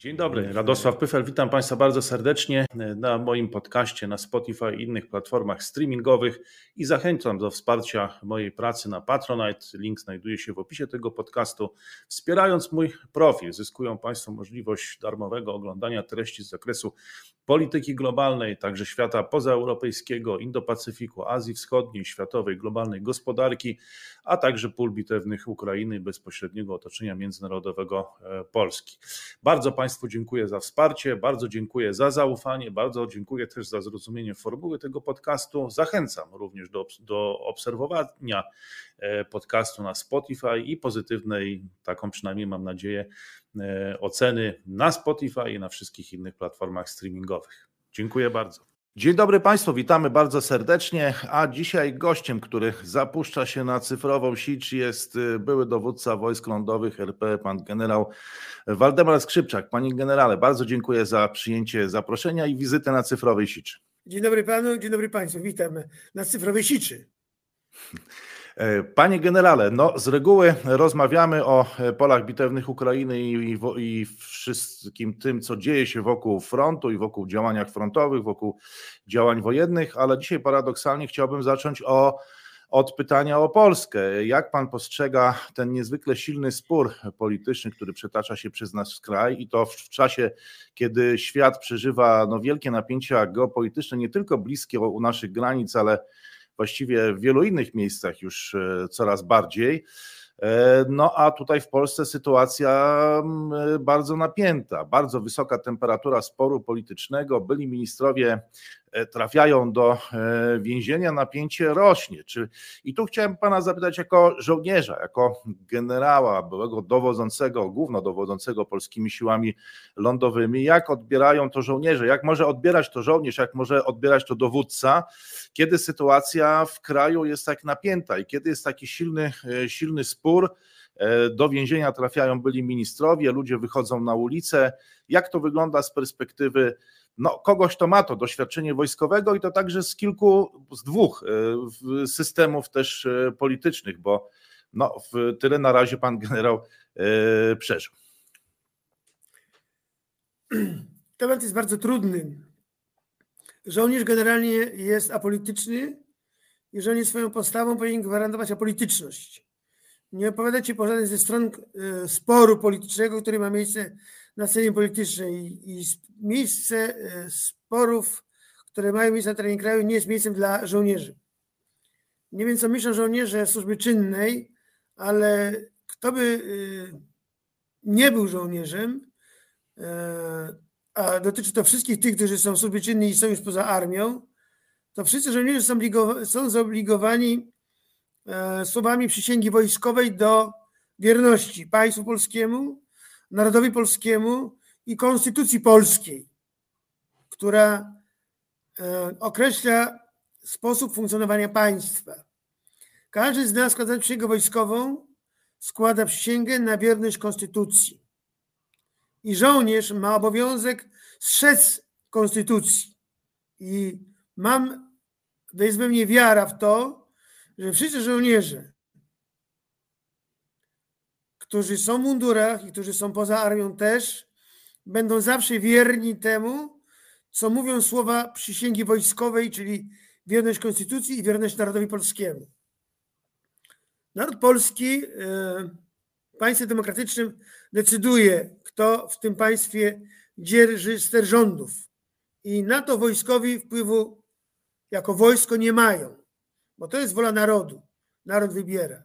Dzień dobry, Radosław Pyfel, witam Państwa bardzo serdecznie na moim podcaście na Spotify i innych platformach streamingowych i zachęcam do wsparcia mojej pracy na Patronite. Link znajduje się w opisie tego podcastu. Wspierając mój profil, zyskują Państwo możliwość darmowego oglądania treści z zakresu polityki globalnej, także świata pozaeuropejskiego, Indo-Pacyfiku, Azji Wschodniej, światowej, globalnej gospodarki, a także pól bitewnych Ukrainy i bezpośredniego otoczenia międzynarodowego e, Polski. Bardzo Państwu dziękuję za wsparcie, bardzo dziękuję za zaufanie, bardzo dziękuję też za zrozumienie formuły tego podcastu. Zachęcam również do, do obserwowania e, podcastu na Spotify i pozytywnej, taką przynajmniej mam nadzieję, oceny na Spotify i na wszystkich innych platformach streamingowych. Dziękuję bardzo. Dzień dobry Państwu, witamy bardzo serdecznie. A dzisiaj gościem, który zapuszcza się na cyfrową sieć, jest e, były dowódca wojsk lądowych RP, pan generał Waldemar Skrzypczak. Panie generale, bardzo dziękuję za przyjęcie zaproszenia i wizytę na cyfrowej siczy. Dzień dobry panu, dzień dobry państwu. Witam na cyfrowej siczy. E, panie generale, no z reguły rozmawiamy o e, polach bitewnych Ukrainy i, i, wszystkim tym, co dzieje się wokół frontu i wokół działaniach frontowych, wokół działań wojennych, ale dzisiaj paradoksalnie chciałbym zacząć o, od pytania o Polskę. Jak pan postrzega ten niezwykle silny spór polityczny, który przetacza się przez nasz kraj i to w, w czasie, kiedy świat przeżywa no, wielkie napięcia geopolityczne, nie tylko bliskie u naszych granic, ale właściwie w wielu innych miejscach już e, coraz bardziej. E, no a tutaj w Polsce sytuacja mm, bardzo napięta, bardzo wysoka temperatura sporu politycznego. Byli ministrowie E, trafiają do e, więzienia, napięcie rośnie. Czy, I tu chciałem pana zapytać jako żołnierza, jako generała, byłego dowodzącego, głównodowodzącego polskimi siłami lądowymi, jak odbierają to żołnierze, jak może odbierać to żołnierz, jak może odbierać to dowódca, kiedy sytuacja w kraju jest tak napięta i kiedy jest taki silny, e, silny spór, do więzienia trafiają byli ministrowie, ludzie wychodzą na ulicę. Jak to wygląda z perspektywy no, kogoś, to ma to doświadczenie wojskowego i to także z kilku, z dwóch e, systemów też e, politycznych, bo no, tyle na razie pan generał e, przeżył. Temat jest bardzo trudny. Żołnierz generalnie jest apolityczny i żołnierz swoją postawą powinien gwarantować apolityczność. Nie opowiadać po żadnej ze stron sporu politycznego, który ma miejsce na scenie politycznej i miejsce e, sporów, które mają miejsce na terenie kraju, nie jest miejscem dla żołnierzy. Nie wiem, co myślą żołnierze służby czynnej, ale kto by e, nie był żołnierzem, e, a dotyczy to wszystkich tych, którzy są w służbie czynnej i są już poza armią, to wszyscy żołnierze są, są zobligowani słowami przysięgi wojskowej do wierności państwu polskiemu, narodowi polskiemu i konstytucji polskiej, która e, określa sposób funkcjonowania państwa. Każdy z nas składając przysięgę wojskową składa przysięgę na wierność konstytucji. I żołnierz ma obowiązek strzec konstytucji. I mam, to jest we mnie wiara w to, że wszyscy żołnierze którzy są w mundurach i którzy są poza armią też, będą zawsze wierni temu, co mówią słowa przysięgi wojskowej, czyli wierność Konstytucji i wierność narodowi polskiemu. Naród polski w państwie demokratycznym decyduje, kto w tym państwie dzierży ster rządów. I na to wojskowi wpływu jako wojsko nie mają, bo to jest wola narodu. Naród wybiera.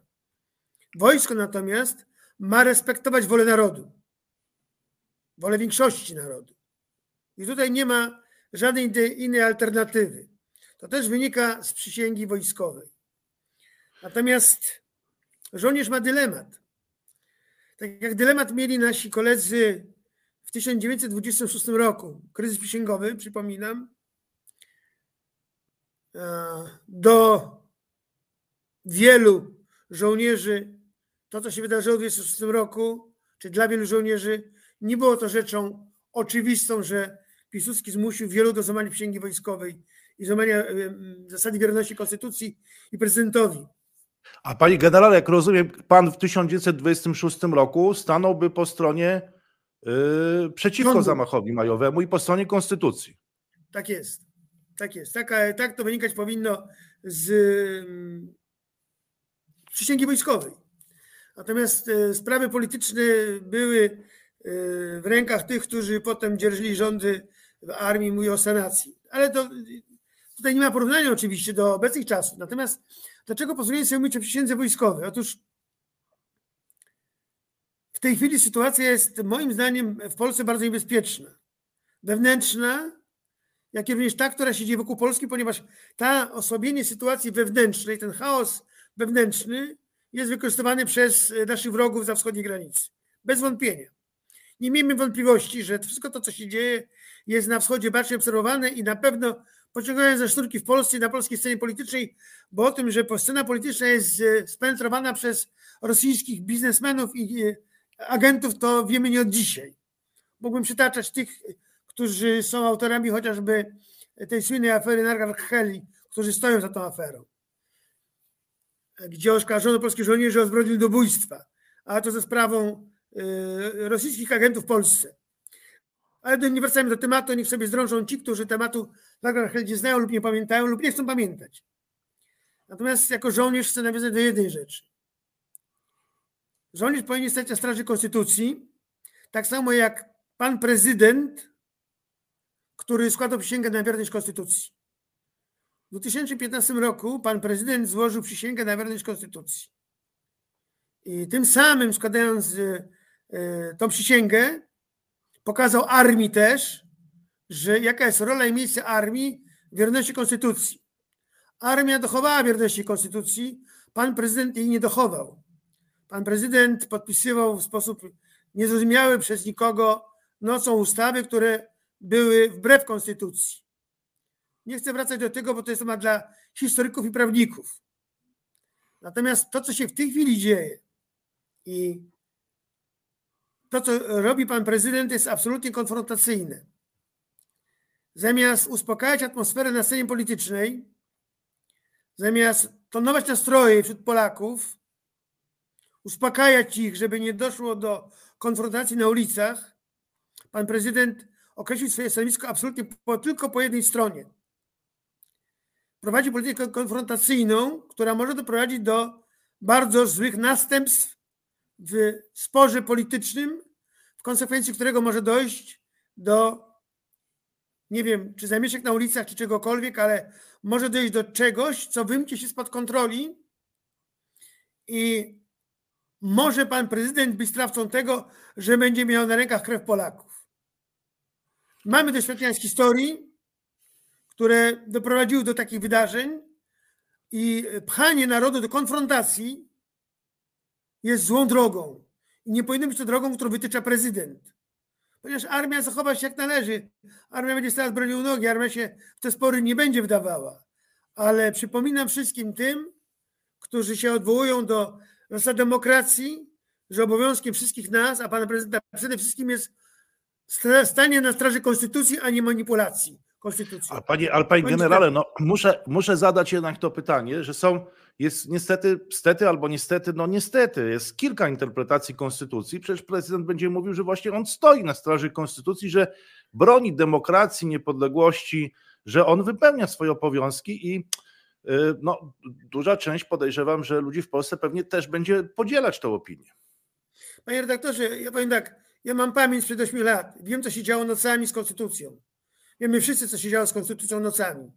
Wojsko natomiast ma respektować wolę narodu, wolę większości narodu. I tutaj nie ma żadnej innej alternatywy. To też wynika z przysięgi wojskowej. Natomiast żołnierz ma dylemat. Tak jak dylemat mieli nasi koledzy w 1926 roku, kryzys przysięgowy, przypominam, do wielu żołnierzy to, co się wydarzyło w 1926 roku, czy dla wielu żołnierzy, nie było to rzeczą oczywistą, że Piłsudski zmusił wielu do złamania przysięgi wojskowej i złamania zasady wierności konstytucji i prezydentowi. A panie generale, jak rozumiem, pan w 1926 roku stanąłby po stronie yy, przeciwko zamachowi majowemu i po stronie konstytucji. Tak jest. Tak jest. Tak, tak to wynikać powinno z mm, przysięgi wojskowej. Natomiast e, sprawy polityczne były e, w rękach tych, którzy potem dzierżyli rządy w armii, mówię o sanacji. Ale to tutaj nie ma porównania oczywiście do obecnych czasów. Natomiast dlaczego pozwolili sobie mówić o przysiędze wojskowej? Otóż w tej chwili sytuacja jest moim zdaniem w Polsce bardzo niebezpieczna. Wewnętrzna, jak i również ta, która się dzieje wokół Polski, ponieważ ta osłabienie sytuacji wewnętrznej, ten chaos wewnętrzny jest wykorzystywany przez naszych wrogów za wschodniej granicy. Bez wątpienia. Nie miejmy wątpliwości, że wszystko to, co się dzieje, jest na wschodzie bacznie obserwowane i na pewno pociągają za sznurki w Polsce i na polskiej scenie politycznej, bo o tym, że scena polityczna jest e, spenetrowana przez rosyjskich biznesmenów i e, agentów, to wiemy nie od dzisiaj. Mógłbym przytaczać tych, którzy są autorami chociażby tej słynnej afery Nargar-Heli, którzy stoją za tą aferą, gdzie oskarżono polskich żołnierzy o zbrodni ludobójstwa, a to ze sprawą e, rosyjskich agentów w Polsce. Ale nie wracajmy do tematu, niech sobie zdrążą ci, którzy tematu nie znają lub nie pamiętają lub nie chcą pamiętać. Natomiast jako żołnierz chcę nawiązać do jednej rzeczy. Żołnierz powinien stać na straży konstytucji, tak samo jak pan prezydent, który składał przysięgę na wierność konstytucji. W 2015 roku pan prezydent złożył przysięgę na wierność konstytucji. I tym samym składając e, e, tą przysięgę, pokazał armii też, że jaka jest rola i miejsce armii w wierności konstytucji. Armia dochowała wierności konstytucji, pan prezydent jej nie dochował. Pan prezydent podpisywał w sposób niezrozumiały przez nikogo nocą ustawy, które były wbrew konstytucji. Nie chcę wracać do tego, bo to jest temat dla historyków i prawników. Natomiast to, co się w tej chwili dzieje i to, co robi pan prezydent, jest absolutnie konfrontacyjne. Zamiast uspokajać atmosferę na scenie politycznej, zamiast tonować nastroje wśród Polaków, uspokajać ich, żeby nie doszło do konfrontacji na ulicach, pan prezydent określił swoje stanowisko absolutnie po, tylko po jednej stronie. Prowadzi politykę konfrontacyjną, która może doprowadzić do bardzo złych następstw w sporze politycznym, w konsekwencji którego może dojść do, nie wiem, czy zamieszek na ulicach, czy czegokolwiek, ale może dojść do czegoś, co wymknie się spod kontroli i może pan prezydent być sprawcą tego, że będzie miał na rękach krew Polaków. Mamy doświadczenia z historii, które doprowadziły do takich wydarzeń i pchanie narodu do konfrontacji jest złą drogą. I nie powinno być to drogą, którą wytycza prezydent. Ponieważ armia zachowa się jak należy. Armia będzie stała z bronią nogi, armia się w te spory nie będzie wdawała. Ale przypominam wszystkim tym, którzy się odwołują do zasad demokracji, że obowiązkiem wszystkich nas, a pana prezydenta przede wszystkim jest stanie na straży konstytucji, a nie manipulacji konstytucji. Ale panie, ale panie generale, no muszę, muszę zadać jednak to pytanie, że są, jest niestety, stety albo niestety, no niestety, jest kilka interpretacji konstytucji. Przecież prezydent będzie mówił, że właśnie on stoi na straży konstytucji, że broni demokracji, niepodległości, że on wypełnia swoje obowiązki i Y, no, duża część podejrzewam, że ludzi w Polsce pewnie też będzie podzielać tę opinię. Panie redaktorze, ja powiem tak, ja mam pamięć przed 8 lat. Wiem, co się działo nocami z konstytucją. Wiemy wszyscy, co się działo z konstytucją nocami.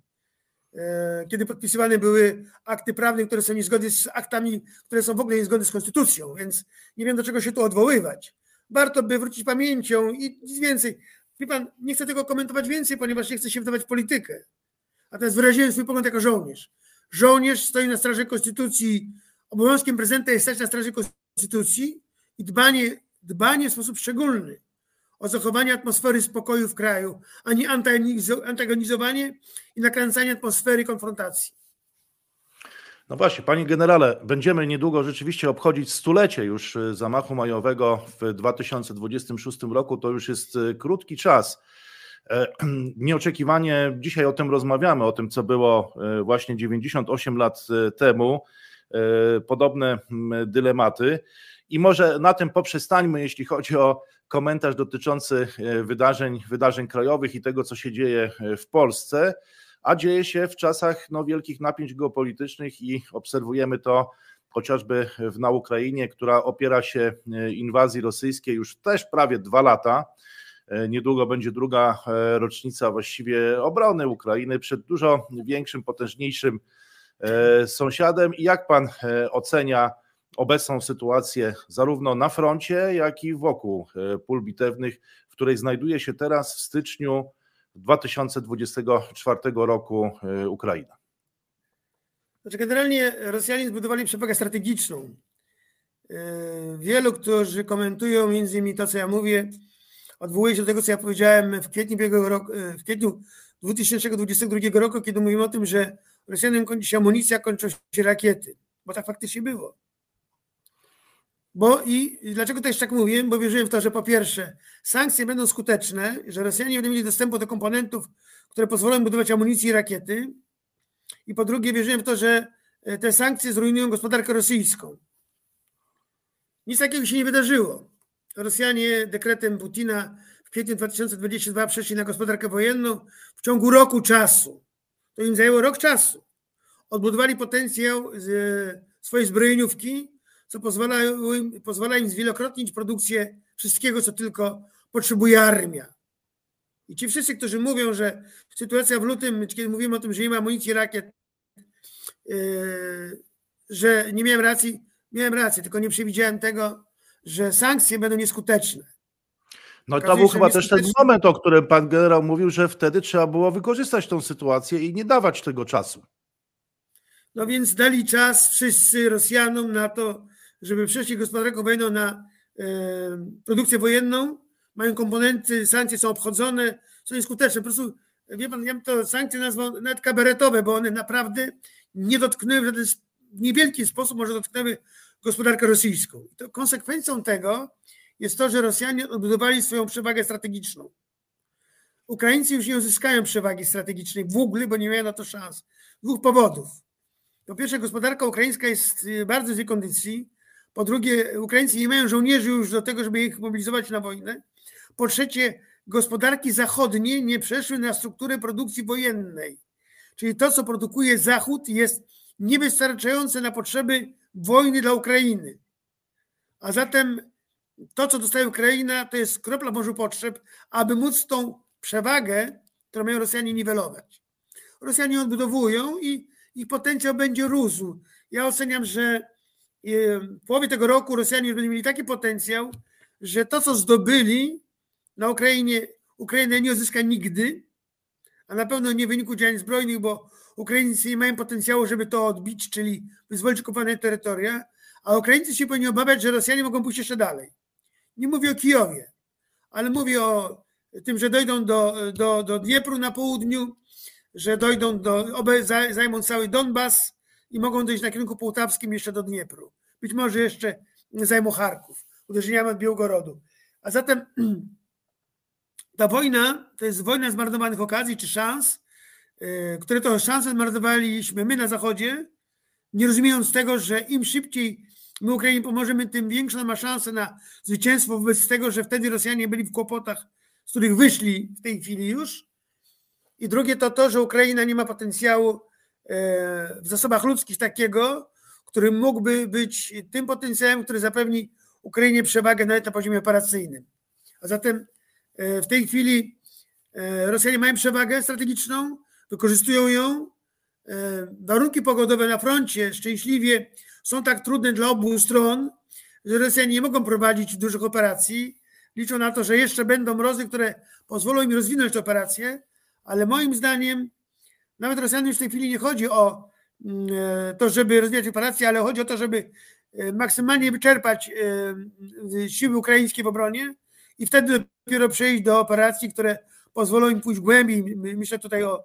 E, kiedy podpisywane były akty prawne, które są niezgodne z aktami, które są w ogóle niezgodne z konstytucją, więc nie wiem, do czego się tu odwoływać. Warto by wrócić pamięcią i nic więcej. Wie pan, nie chcę tego komentować więcej, ponieważ nie chcę się wdawać w politykę. Natomiast wyraziłem swój pogląd jako żołnierz. Żołnierz stoi na straży konstytucji. Obowiązkiem prezydenta jest stać na straży konstytucji i dbanie, dbanie w sposób szczególny o zachowanie atmosfery spokoju w kraju, a nie antagonizowanie i nakręcanie atmosfery konfrontacji. No właśnie, panie generale, będziemy niedługo rzeczywiście obchodzić stulecie już y, zamachu majowego w 2026 roku. To już jest y, krótki czas. E, nieoczekiwanie dzisiaj o tym rozmawiamy, o tym, co było e, właśnie 98 lat e, temu, podobne dylematy. I może na tym poprzestańmy, jeśli chodzi o komentarz dotyczący wydarzeń, wydarzeń krajowych i tego, co się dzieje w Polsce, a dzieje się w czasach no, wielkich napięć geopolitycznych i obserwujemy to chociażby na Ukrainie, która opiera się inwazji rosyjskiej już też prawie dwa lata. Niedługo będzie druga rocznica właściwie obrony Ukrainy przed dużo większym, potężniejszym E, sąsiadem i jak pan e, ocenia obecną sytuację zarówno na froncie, jak i wokół e, pól bitewnych, w której znajduje się teraz w styczniu 2024 roku Ukraina? Znaczy generalnie Rosjanie zbudowali przewagę strategiczną. Wielu, którzy komentują między innymi to, co ja mówię, odwołuje się do tego, co ja powiedziałem w kwietniu, roku, w kwietniu 2022 roku, kiedy mówimy o tym, że Rosjanom kończy się amunicja, kończą się rakiety, bo tak faktycznie było. Bo i dlaczego też tak mówię? Bo wierzyłem w to, że po pierwsze sankcje będą skuteczne, że Rosjanie będą mieli dostępu do komponentów, które pozwolą budować amunicję i rakiety. I po drugie wierzyłem w to, że e, te sankcje zrujnują gospodarkę rosyjską. Nic takiego się nie wydarzyło. Rosjanie dekretem Putina w kwietniu 2022 przeszli na gospodarkę wojenną w ciągu roku czasu. To im zajęło rok czasu. Odbudowali potencjał swojej zbrojeniówki, co pozwala im, pozwala im zwielokrotnić produkcję wszystkiego, co tylko potrzebuje armia. I ci wszyscy, którzy mówią, że sytuacja w lutym, kiedy mówimy o tym, że nie ma amunicji rakiet, yy, że nie miałem racji, miałem rację, tylko nie przewidziałem tego, że sankcje będą nieskuteczne. No i to był chyba też ten moment, o którym pan generał mówił, że wtedy trzeba było wykorzystać tą sytuację i nie dawać tego czasu. No więc dali czas wszyscy Rosjanom na to, żeby przeszli gospodarkę wojenną na e, produkcję wojenną. Mają komponenty, sankcje są obchodzone, są nieskuteczne. Po prostu, wie pan, ja bym to sankcje nazwał nawet kabaretowe, bo one naprawdę nie dotknęły w żaden niewielki sposób, może dotknęły gospodarkę rosyjską. To konsekwencją tego jest to, że Rosjanie odbudowali swoją przewagę strategiczną. Ukraińcy już nie uzyskają przewagi strategicznej w ogóle, bo nie mają na to szans. Dwóch powodów. Po pierwsze, gospodarka ukraińska jest y, bardzo w złej kondycji. Po drugie, Ukraińcy nie mają żołnierzy już do tego, żeby ich mobilizować na wojnę. Po trzecie, gospodarki zachodnie nie przeszły na strukturę produkcji wojennej. Czyli to, co produkuje Zachód, jest niewystarczające na potrzeby wojny dla Ukrainy. A zatem to, co dostaje Ukraina, to jest kropla morzu potrzeb, aby móc tą przewagę, którą mają Rosjanie, niwelować. Rosjanie odbudowują i ich potencjał będzie rósł. Ja oceniam, że w połowie tego roku Rosjanie już będą mieli taki potencjał, że to, co zdobyli na Ukrainie, Ukraina nie odzyska nigdy, a na pewno nie w wyniku działań zbrojnych, bo Ukraińcy nie mają potencjału, żeby to odbić, czyli wyzwolić okupowane terytoria, a Ukraińcy się powinni obawiać, że Rosjanie mogą pójść jeszcze dalej. Nie mówię o Kijowie, ale mówię o tym, że dojdą do, do, do Dniepru na południu, że dojdą do, zajmą cały Donbas i mogą dojść na kierunku połtawskim jeszcze do Dniepru. Być może jeszcze zajmą Charków, uderzeniami od Białgorodu. A zatem ta wojna to jest wojna zmarnowanych okazji czy szans, e, które to szanse zmarnowaliśmy my na Zachodzie, nie rozumiejąc tego, że im szybciej my Ukrainie pomożemy, tym większa ma szansa na zwycięstwo wobec tego, że wtedy Rosjanie byli w kłopotach, z których wyszli w tej chwili już. I drugie to to, że Ukraina nie ma potencjału w zasobach ludzkich takiego, który mógłby być tym potencjałem, który zapewni Ukrainie przewagę nawet na poziomie operacyjnym. A zatem e, w tej chwili e, Rosjanie mają przewagę strategiczną, wykorzystują ją. Warunki pogodowe na froncie szczęśliwie są tak trudne dla obu stron, że Rosjanie nie mogą prowadzić dużych operacji. Liczą na to, że jeszcze będą mrozy, które pozwolą im rozwinąć te operacje, ale moim zdaniem nawet Rosjanom już w tej chwili nie chodzi o mm, e, to, żeby rozwijać operacje, ale chodzi o to, żeby e, maksymalnie wyczerpać e, siły ukraińskie w obronie i wtedy dopiero przejść do operacji, które pozwolą im pójść głębiej. Myślę tutaj o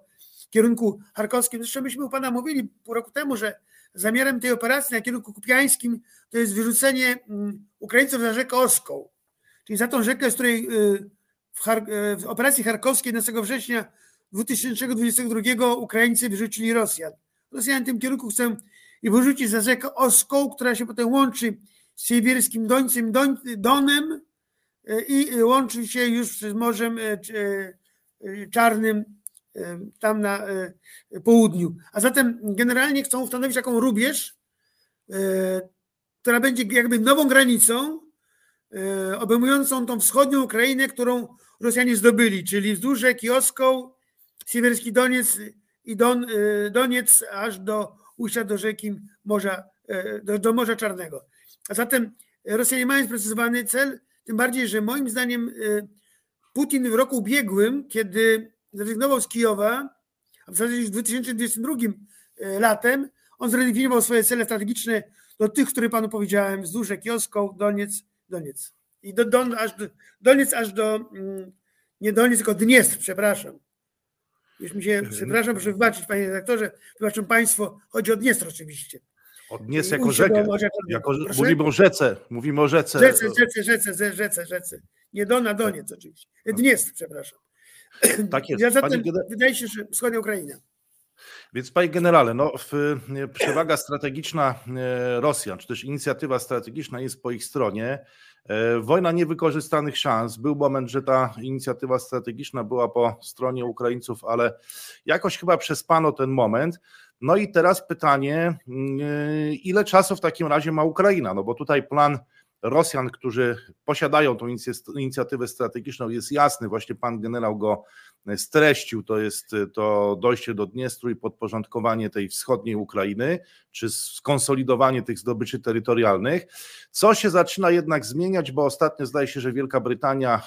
kierunku charkowskim. Zresztą myśmy u Pana mówili pół roku temu, że zamiarem tej operacji na kierunku kupiańskim to jest wyrzucenie mm, Ukraińców za rzekę Oską, czyli za tą rzekę, z której y, w operacji charkowskiej 11 września 2022 Ukraińcy wyrzucili Rosjan. Rosjanie w tym kierunku chcą i wyrzucić za rzekę Oską, która się potem łączy z siewierskim Dońcem, Donem i łączy się już z Morzem Czarnym tam na południu. A zatem generalnie chcą ustanowić taką rubież, która będzie jakby nową granicą, obejmującą tą wschodnią Ukrainę, którą Rosjanie zdobyli, czyli wzdłuż rzeki Oską, Siewierski Doniec i Don, Doniec aż do ujścia do rzeki Morza, do, do Morza Czarnego. A zatem Rosjanie mają sprecyzowany cel, tym bardziej, że moim zdaniem Putin w roku ubiegłym, kiedy zrezygnował z Kijowa, a w zasadzie w 2022 latem, on zredefiniował swoje cele strategiczne do tych, które panu powiedziałem, wzdłuż rzeki Oską, Doniec, Doniec. I do, Don, aż do, Doniec aż do, mm, nie Doniec, tylko Dniestr, przepraszam. Już mi się, przepraszam, proszę wybaczyć, panie redaktorze, wybaczą państwo, chodzi o Dniestr oczywiście. O Dniestr jako rzekę, jako, mówimy o rzece, mówimy o rzece. Rzece, rzece, rzece, rzece, rzece. Nie Dona, Doniec oczywiście. Dniestr, przepraszam. Tak jest. Ja zatem, wydaje się, że wschodnia Ukraina. Więc panie generale, no, przewaga strategiczna e, Rosjan, czy też inicjatywa strategiczna jest po ich stronie. E, wojna niewykorzystanych szans. Był moment, że ta inicjatywa strategiczna była po stronie Ukraińców, ale jakoś chyba przespano ten moment. No i teraz pytanie, mm, e, ile czasu w takim razie ma Ukraina? No bo tutaj plan Rosjan, którzy posiadają tą inicjatywę strategiczną, jest jasny. Właśnie pan generał go streścił, to jest to dojście do Dniestru i podporządkowanie tej wschodniej Ukrainy, czy skonsolidowanie tych zdobyczy terytorialnych. Co się zaczyna jednak zmieniać, bo ostatnio zdaje się, że Wielka Brytania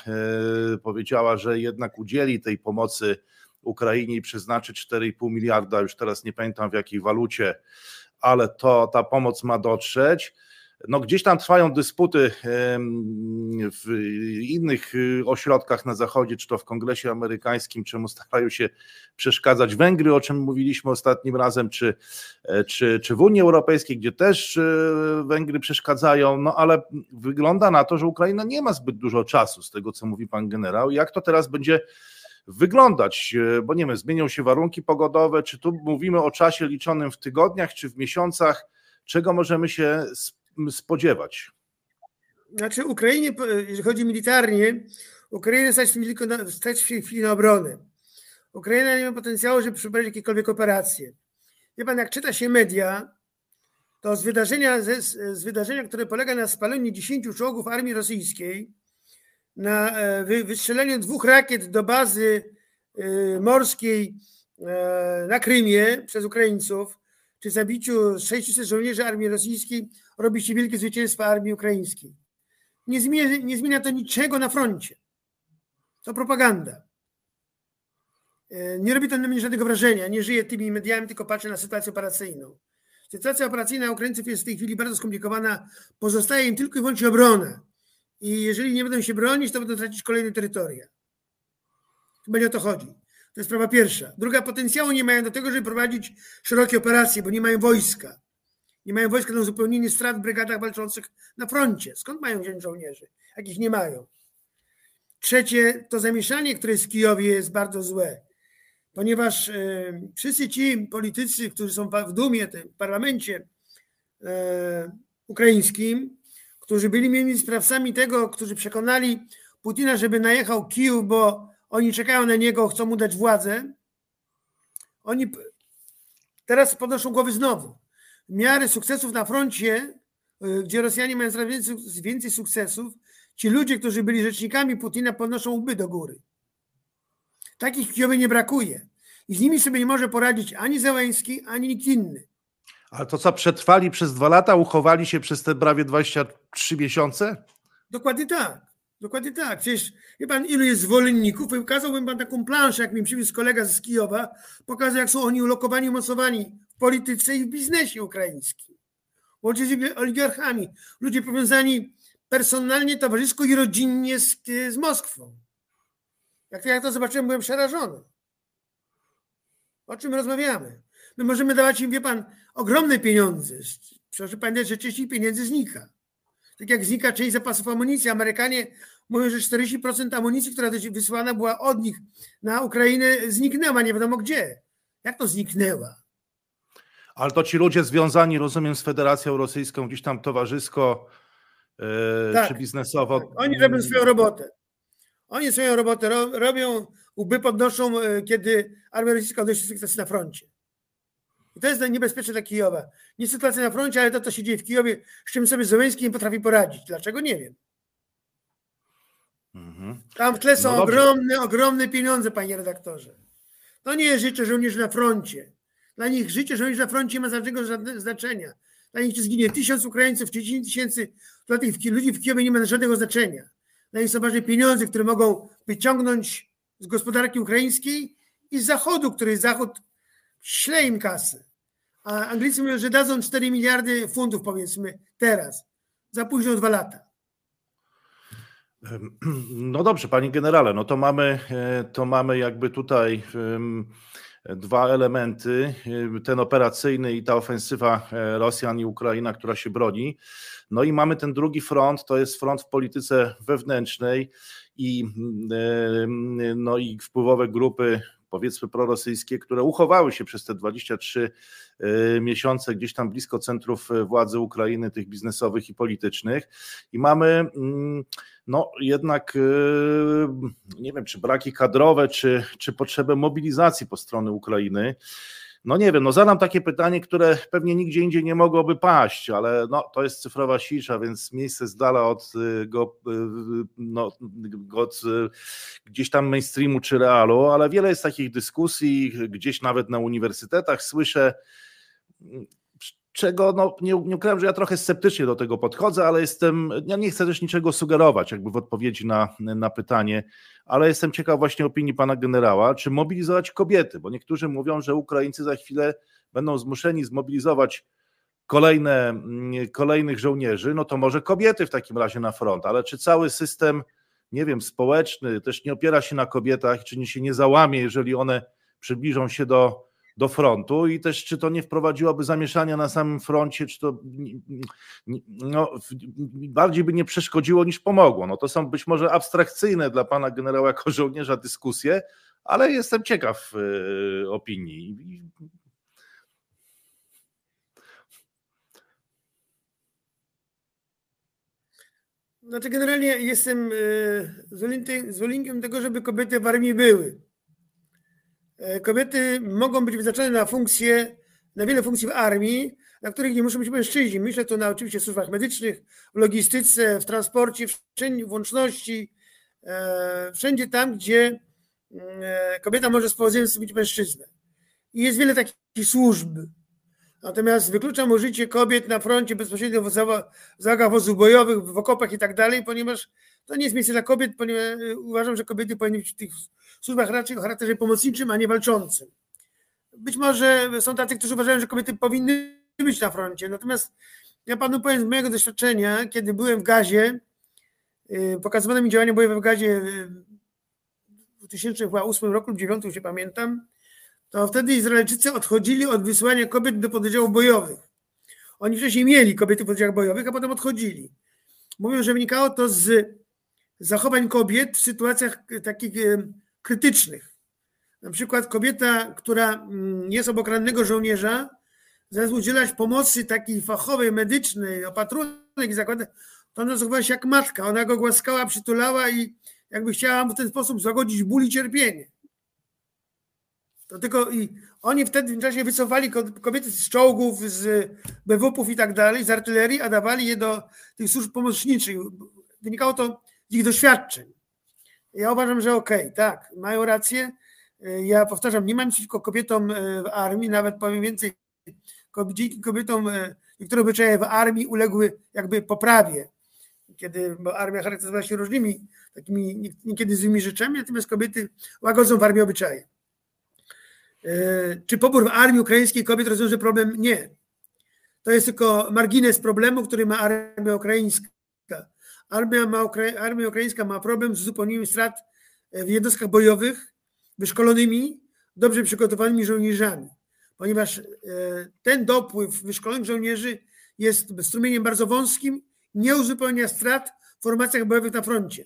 e, powiedziała, że jednak udzieli tej pomocy Ukrainie i przeznaczy 4,5 miliarda, już teraz nie pamiętam w jakiej walucie, ale to ta pomoc ma dotrzeć. No gdzieś tam trwają dysputy w innych y, ośrodkach na zachodzie, czy to w Kongresie Amerykańskim, czemu starają się przeszkadzać Węgry, o czym mówiliśmy ostatnim razem, czy, e, czy, czy w Unii Europejskiej, gdzie też e, Węgry przeszkadzają, no ale wygląda na to, że Ukraina nie ma zbyt dużo czasu, z tego co mówi pan generał. Jak to teraz będzie wyglądać, e, bo nie wiem, zmienią się warunki pogodowe, czy tu mówimy o czasie liczonym w tygodniach, czy w miesiącach, czego możemy się spodziewać? Znaczy Ukrainie, jeżeli chodzi militarnie, Ukraina stać stać w tej chwili na obronę. Ukraina nie ma potencjału, żeby przeprowadzić jakiekolwiek operacje. Wie pan, jak czyta się media, to z wydarzenia, z, z wydarzenia które polega na spaleniu 10 czołgów armii rosyjskiej, na e, wystrzeleniu dwóch rakiet do bazy e, morskiej e, na Krymie przez Ukraińców, czy zabiciu 600 żołnierzy armii rosyjskiej robi się wielkie zwycięstwo armii ukraińskiej. Nie zmienia, nie zmienia to niczego na froncie. To propaganda. E, nie robi to na mnie żadnego wrażenia. Nie żyję tymi mediami, tylko patrzę na sytuację operacyjną. Sytuacja operacyjna Ukraińców jest w tej chwili bardzo skomplikowana. Pozostaje im tylko i wyłącznie obrona. I jeżeli nie będą się bronić, to będą tracić kolejne terytoria. Nie o to chodzi. To jest sprawa pierwsza. Druga, potencjału nie mają do tego, żeby prowadzić szerokie operacje, bo nie mają wojska. Nie mają wojska na uzupełnienie strat w brygadach walczących na froncie. Skąd mają wziąć żołnierzy? Jakich nie mają. Trzecie, to zamieszanie, które jest w Kijowie jest bardzo złe, ponieważ e, wszyscy ci politycy, którzy są w Dumie, w parlamencie e, ukraińskim, którzy byli między sprawcami tego, którzy przekonali Putina, żeby najechał Kijów, bo oni czekają na niego, chcą mu dać władzę. Oni teraz podnoszą głowy znowu. W miarę sukcesów na froncie, y, gdzie Rosjanie mają coraz więcej, sukcesów, ci ludzie, którzy byli rzecznikami Putina, podnoszą łby do góry. Takich w Kijowie nie brakuje. I z nimi sobie nie może poradzić ani Zełęński, ani nikt inny. Ale to co, przetrwali przez dwa lata, uchowali się przez te prawie 23 miesiące? Dokładnie tak. Dokładnie tak. Przecież wie pan, ilu jest zwolenników? Pokazałbym pan taką planszę, jak mi przywiózł kolega z Kijowa, pokazał, jak są oni ulokowani, umocowani w polityce i w biznesie ukraińskim. Łącznie z oligarchami. Ludzie powiązani personalnie, towarzysko i rodzinnie z, z Moskwą. Jak to, jak to zobaczyłem, byłem przerażony. O czym rozmawiamy? My możemy dawać im, wie pan, ogromne pieniądze. Proszę pamiętać, że część pieniędzy znika. Tak jak znika część zapasów amunicji. Amerykanie mówią, że 40% amunicji, która wysłana była od nich na Ukrainę, zniknęła, nie wiadomo gdzie. Jak to zniknęła? Ale to ci ludzie związani, rozumiem, z Federacją Rosyjską, gdzieś tam towarzysko, tak, czy biznesowo. Tak. Oni robią swoją robotę. Oni swoją robotę robią, łby podnoszą, kiedy armia rosyjska odnosi na froncie. I to jest niebezpieczne dla Kijowa. Nie sytuacja na froncie, ale to, co się dzieje w Kijowie, z czym sobie Zełenski nie potrafi poradzić. Dlaczego? Nie wiem. Mhm. Tam w tle są no ogromne, ogromne pieniądze, panie redaktorze. To nie jest życie żołnierzy na froncie. Dla nich życie żołnierzy na froncie nie ma żadnego znaczenia. Dla nich czy zginie tysiąc Ukraińców, czy dziesięć tysięcy dla tych ludzi w Kijowie nie ma żadnego znaczenia. Dla nich są ważne pieniądze, które mogą wyciągnąć z gospodarki ukraińskiej i z Zachodu, który Zachód śle im kasy. A Anglicy mówią, że dadzą 4 miliardy funtów, powiedzmy, teraz. Za późno dwa lata. No dobrze, panie generale, no to mamy, e, to mamy jakby tutaj dwa elementy, ten operacyjny i ta ofensywa e, Rosjan i Ukraina, która się broni. No i mamy ten drugi front, to jest front w polityce wewnętrznej i, no i wpływowe grupy powiedzmy prorosyjskie, które uchowały się przez te 23 y, miesiące gdzieś tam blisko centrów y, władzy Ukrainy, tych biznesowych i politycznych. I mamy mm, no jednak y, nie wiem, czy braki kadrowe, czy, czy potrzebę mobilizacji po stronie Ukrainy. No nie wiem, no zadam takie pytanie, które pewnie nigdzie indziej nie mogłoby paść, ale no, to jest cyfrowa sisza, więc miejsce z dala od, y, go, y, no, od y, gdzieś tam mainstreamu czy realu, ale wiele jest takich dyskusji, gdzieś nawet na uniwersytetach słyszę, czego no, nie, nie ukrywam, że ja trochę sceptycznie do tego podchodzę, ale jestem, ja nie chcę też niczego sugerować jakby w odpowiedzi na, na pytanie, ale jestem ciekaw właśnie opinii pana generała, czy mobilizować kobiety, bo niektórzy mówią, że Ukraińcy za chwilę będą zmuszeni zmobilizować kolejne, mm, kolejnych żołnierzy, no to może kobiety w takim razie na front, ale czy cały system, nie wiem, społeczny też nie opiera się na kobietach, czy nie się nie załamie, jeżeli one przybliżą się do do frontu i też czy to nie wprowadziłoby zamieszania na samym froncie, czy to no, bardziej by nie przeszkodziło niż pomogło. No to są być może abstrakcyjne dla pana generała jako żołnierza dyskusje, ale jestem ciekaw y, opinii. Znaczy generalnie jestem y, zwolennikiem tego, żeby kobiety w armii były. E, kobiety mogą być wyznaczone na funkcje, na wiele funkcji w armii, na których nie muszą być mężczyźni. Myślę tu na oczywiście służbach medycznych, w logistyce, w transporcie, w łączności, e, wszędzie tam, gdzie e, kobieta może z powodzeniem być mężczyzną. I jest wiele takich służb. Natomiast wykluczam użycie kobiet na froncie bezpośrednio w załogach wozów bojowych, w okopach i tak dalej, ponieważ to nie jest miejsce dla kobiet, ponieważ uważam, że kobiety powinny być w tych służbach raczej o charakterze pomocniczym, a nie walczącym. Być może są tacy, którzy uważają, że kobiety powinny być na froncie. Natomiast ja panu powiem z mojego doświadczenia, kiedy byłem w gazie, y, pokazywano mi działania bojowe w gazie w 2008 roku lub 2009, się pamiętam, to wtedy Izraelczycy odchodzili od wysyłania kobiet do pododdziałów bojowych. Oni wcześniej mieli kobiety w pododdziałach bojowych, a potem odchodzili. Mówią, że wynikało to z zachowań kobiet w sytuacjach takich krytycznych. Na przykład kobieta, która mm, jest obok rannego żołnierza, zamiast udzielać pomocy takiej fachowej, medycznej, opatrunek i zakładać, to ona zachowała się jak matka. Ona go głaskała, przytulała i jakby chciała w ten sposób zagodzić ból i cierpienie. To tylko i oni wtedy w tym czasie wycofali kobiety z czołgów, z BWP-ów i tak dalej, z artylerii, a dawali je do tych służb pomocniczych. Wynikało to ich doświadczeń. Ja uważam, że okej, okay, tak, mają rację. Ja powtarzam, nie mam przeciwko kobietom e, w armii, nawet powiem więcej, dzięki kobietom e, niektóre obyczaje w armii uległy jakby poprawie, kiedy, bo armia charakteryzowała się różnymi takimi niekiedy złymi rzeczami, natomiast kobiety łagodzą w armii obyczaje. E, czy pobór w armii ukraińskiej kobiet rozwiąże problem? Nie. To jest tylko margines problemu, który ma armia ukraińska. Armia, ma, armia ukraińska ma problem z uzupełnieniem strat e, w jednostkach bojowych wyszkolonymi, dobrze przygotowanymi żołnierzami, ponieważ e, ten dopływ wyszkolonych żołnierzy jest strumieniem bardzo wąskim, nie uzupełnia strat w formacjach bojowych na froncie.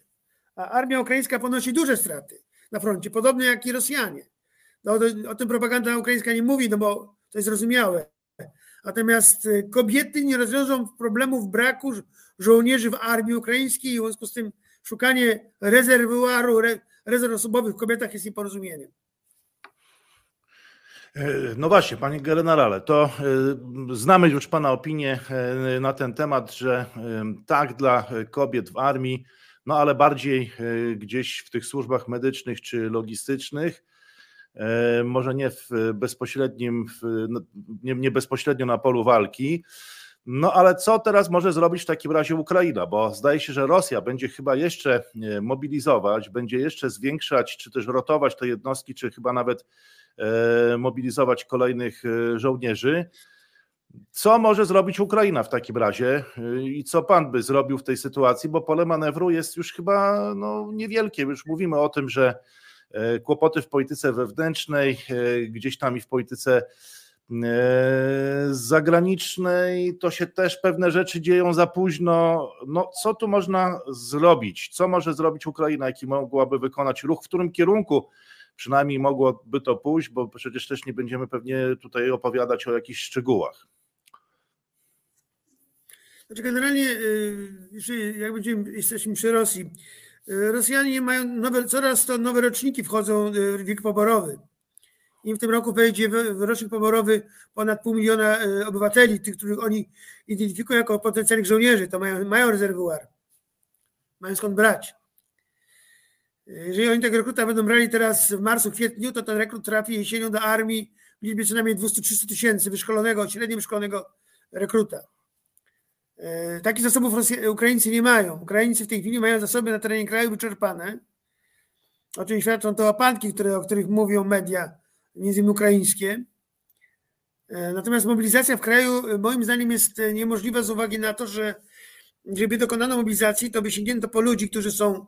A armia ukraińska ponosi duże straty na froncie, podobnie jak i Rosjanie. No, o tym propaganda ukraińska nie mówi, no bo to jest zrozumiałe. Natomiast e, kobiety nie rozwiążą problemów braku żołnierzy w armii ukraińskiej i w związku z tym szukanie rezerwuaru, rezerw osobowych w kobietach jest nieporozumieniem. E, no właśnie, panie generale, to e, znamy już pana opinię e, na ten temat, że tak dla kobiet w armii, no ale bardziej gdzieś w tych służbach medycznych czy logistycznych, może nie w bezpośrednim, no, nie bezpośrednio na polu walki. No ale co teraz może zrobić w takim razie Ukraina? Bo zdaje się, że Rosja będzie chyba jeszcze mobilizować, będzie jeszcze zwiększać, czy też rotować te jednostki, czy chyba nawet E, mobilizować kolejnych e, żołnierzy. Co może zrobić Ukraina w takim razie e, i co pan by zrobił w tej sytuacji, bo pole manewru jest już chyba no, niewielkie. Już mówimy o tym, że kłopoty w polityce wewnętrznej, gdzieś tam i w polityce zagranicznej, to się też pewne rzeczy dzieją za późno. No, co tu można zrobić? Co może zrobić Ukraina? Jaki mogłaby wykonać ruch? W którym kierunku przynajmniej mogłoby to pójść, bo przecież też nie będziemy pewnie tutaj opowiadać o jakichś szczegółach. Znaczy generalnie, y, jak będziemy, jesteśmy przy Rosji, y, Rosjanie mają nowe, coraz to nowe roczniki wchodzą y, w wiek poborowy. I w tym roku wejdzie w rocznik poborowy ponad pół miliona obywateli, tych, których oni identyfikują jako potencjalnych żołnierzy, to mają, mają rezerwuar. Mają skąd brać. Jeżeli oni tego rekruta będą brali teraz w marcu, kwietniu, to ten rekrut trafi jesienią do armii w liczbie co najmniej 200-300 tysięcy wyszkolonego, średnio wyszkolonego rekruta. E, takich zasobów Ukraińcy nie mają. Ukraińcy w tej chwili mają zasoby na terenie kraju wyczerpane, o czym świadczą te łapanki, które, o których mówią media, między innymi ukraińskie. E, natomiast mobilizacja w kraju e, moim zdaniem jest niemożliwa z uwagi na to, że gdyby dokonano mobilizacji, to by sięgnięto po ludzi, którzy są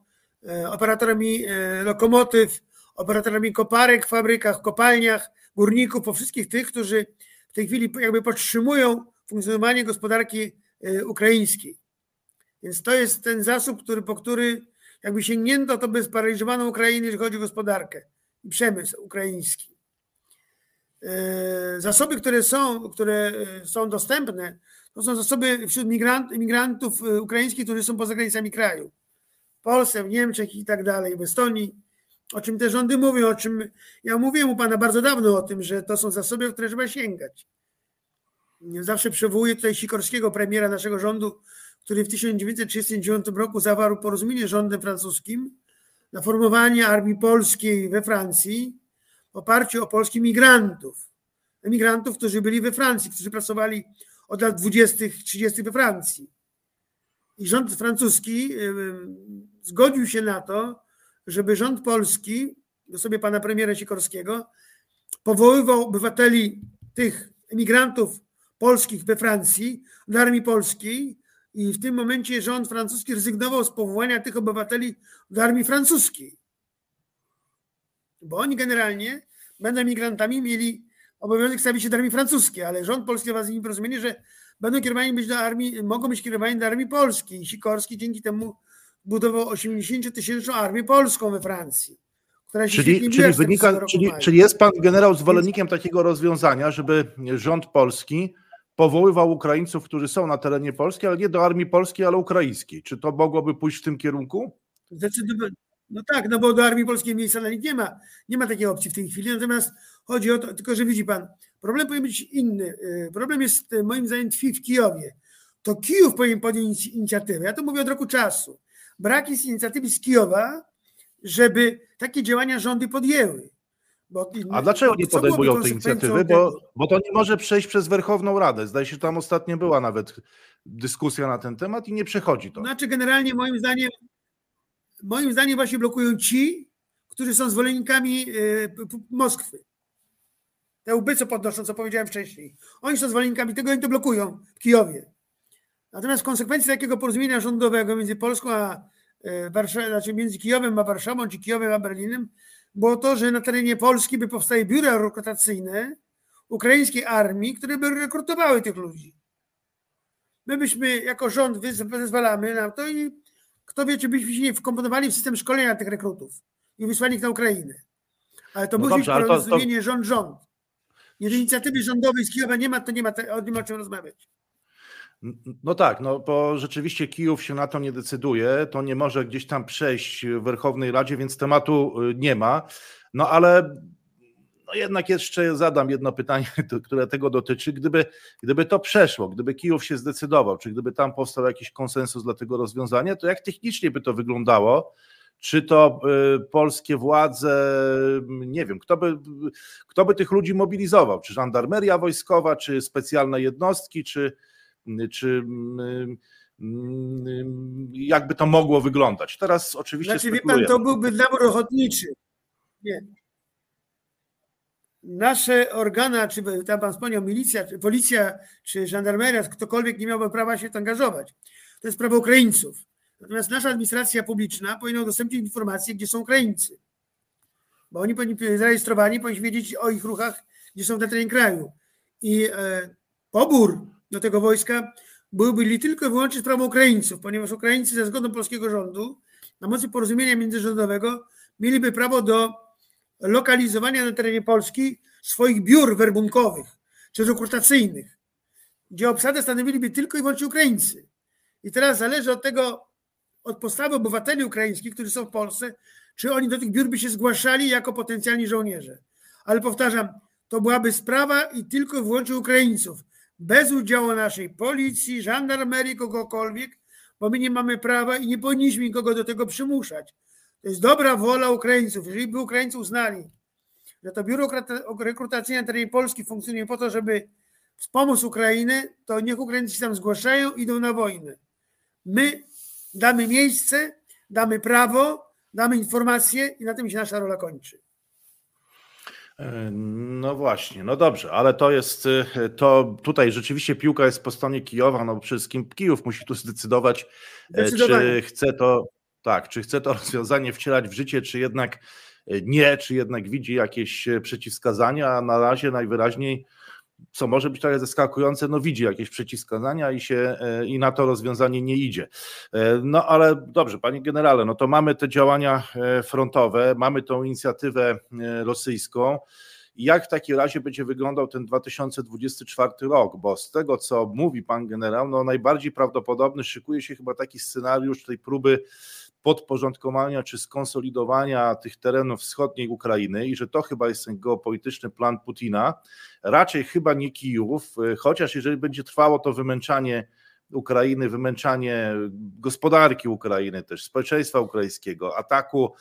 E, operatorami e, lokomotyw, operatorami koparek w fabrykach, kopalniach, górników, po wszystkich tych, którzy w tej chwili jakby podtrzymują funkcjonowanie gospodarki e, ukraińskiej. Więc to jest ten zasób, który, po który jakby sięgnięto, to by sparaliżowano Ukrainę, jeżeli chodzi o gospodarkę i przemysł ukraiński. Zasoby, które są, które są dostępne, to są zasoby wśród migrant, migrantów ukraińskich, którzy są poza granicami kraju. Polsce, w Niemczech i tak dalej, w Estonii, o czym te rządy mówią, o czym ja mówiłem u Pana bardzo dawno o tym, że to są zasoby, które trzeba sięgać. Zawsze przywołuję tutaj Sikorskiego, premiera naszego rządu, który w 1939 roku zawarł porozumienie z rządem francuskim na formowanie armii polskiej we Francji w oparciu o polskich migrantów. Emigrantów, którzy byli we Francji, którzy pracowali od lat 20., 30. we Francji. I rząd francuski zgodził się na to, żeby rząd polski, do sobie pana premiera Sikorskiego, powoływał obywateli tych emigrantów polskich we Francji do armii polskiej i w tym momencie rząd francuski rezygnował z powołania tych obywateli do armii francuskiej. Bo oni generalnie, będą emigrantami, mieli obowiązek stawić się do armii francuskiej, ale rząd polski ma z nimi porozumienie, że będą kierowani być do armii, mogą być kierowani do armii polskiej. Sikorski dzięki temu budował 80-tysięczną armię polską we Francji. Która się czyli, czyli, wynika, czyli, czyli jest pan generał zwolennikiem takiego rozwiązania, żeby rząd polski powoływał Ukraińców, którzy są na terenie Polski, ale nie do armii polskiej, ale ukraińskiej. Czy to mogłoby pójść w tym kierunku? Zdecydowanie. No tak, no bo do armii polskiej miejsca na nich nie ma. Nie ma takiej opcji w tej chwili. Natomiast chodzi o to, tylko że widzi pan, problem powinien być inny. Y, problem jest y, moim zdaniem tkwi w Kijowie. To Kijów powinien podjąć inicjatywę. Ja to mówię od roku czasu. Brak jest inicjatywy z Kijowa, żeby takie działania rządy podjęły. A dlaczego nie podejmują tej inicjatywy? Bo, bo to nie może przejść przez Werchowną Radę. Zdaje się, że tam ostatnio była nawet dyskusja na ten temat i nie przechodzi to. Znaczy, generalnie moim zdaniem, moim zdaniem właśnie blokują ci, którzy są zwolennikami y, Moskwy. Te łby, co podnoszą, co powiedziałem wcześniej. Oni są zwolennikami tego i to blokują w Kijowie. Natomiast w konsekwencji takiego porozumienia rządowego między Polską a e, Warszawą, znaczy między Kijowem a Warszawą, czy Kijowem a Berlinem, było to, że na terenie Polski by powstały biura rekrutacyjne ukraińskiej armii, które by rekrutowały tych ludzi. My byśmy jako rząd zezwalamy na to i kto wie, czy byśmy się nie wkomponowali w system szkolenia tych rekrutów i wysłali ich na Ukrainę. Ale to no musi być porozumienie to... rząd-rząd. Jeżeli inicjatywy rządowej z Kijowa nie ma, to nie ma, o, nie ma o czym rozmawiać. No tak, no bo rzeczywiście Kijów się na to nie decyduje, to nie może gdzieś tam przejść w Werchownej Radzie, więc tematu y, nie ma. No ale no jednak jeszcze zadam jedno pytanie, które tego dotyczy. Gdyby, gdyby to przeszło, gdyby Kijów się zdecydował, czy gdyby tam powstał jakiś konsensus dla tego rozwiązania, to jak technicznie by to wyglądało? Czy to y, polskie władze, nie wiem, kto by, kto by tych ludzi mobilizował? Czy żandarmeria wojskowa, czy specjalne jednostki, czy, czy mm, mm, jakby to mogło wyglądać? Teraz oczywiście. Znaczy, wie pan, to byłby nabór ochotniczy. Nie. Nasze organa, czy tam pan wspomniał, milicja, czy policja, czy żandarmeria, ktokolwiek nie miałby prawa się angażować. To jest prawo Ukraińców. Natomiast nasza administracja publiczna powinna udostępnić informacje, gdzie są Ukraińcy. Bo oni powinni być zarejestrowani, powinni wiedzieć o ich ruchach, gdzie są na terenie kraju. I e, pobór do tego wojska byłby tylko i wyłącznie sprawą Ukraińców, ponieważ Ukraińcy ze zgodą polskiego rządu, na mocy porozumienia międzyrządowego, mieliby prawo do lokalizowania na terenie Polski swoich biur werbunkowych czy rekrutacyjnych, gdzie obsadę stanowiliby tylko i wyłącznie Ukraińcy. I teraz zależy od tego, od postawy obywateli ukraińskich, którzy są w Polsce, czy oni do tych biur by się zgłaszali jako potencjalni żołnierze. Ale powtarzam, to byłaby sprawa i tylko i wyłącznie Ukraińców, bez udziału naszej policji, żandarmerii, kogokolwiek, bo my nie mamy prawa i nie powinniśmy nikogo do tego przymuszać. To jest dobra wola Ukraińców. Jeżeli by Ukraińcy uznali, że to biuro rekrutacyjne na terenie Polski funkcjonuje po to, żeby wspomóc Ukrainę, to niech Ukraińcy się tam zgłaszają, idą na wojnę. My damy miejsce, damy prawo, damy informacje i na tym się nasza rola kończy. E, no właśnie, no dobrze, ale to jest, e, to tutaj rzeczywiście piłka jest po stronie Kijowa, no przede wszystkim Kijów musi tu zdecydować, e, czy chce to, tak, czy chce to rozwiązanie wcielać w życie, czy jednak nie, czy jednak widzi jakieś przeciwwskazania, a na razie najwyraźniej co może być trochę zaskakujące, no widzi jakieś przeciwwskazania i się e, i na to rozwiązanie nie idzie. E, no ale dobrze, panie generale, no to mamy te działania e, frontowe, mamy tą inicjatywę rosyjską. Jak w takim razie będzie wyglądał ten 2024 rok? Bo z tego, co mówi pan generał, no najbardziej prawdopodobny szykuje się chyba taki scenariusz tej próby podporządkowania czy skonsolidowania tych terenów wschodniej Ukrainy i że to chyba jest ten geopolityczny plan Putina, raczej chyba nie Kijów, chociaż jeżeli będzie trwało to wymęczanie Ukrainy, wymęczanie gospodarki Ukrainy, też społeczeństwa ukraińskiego, ataku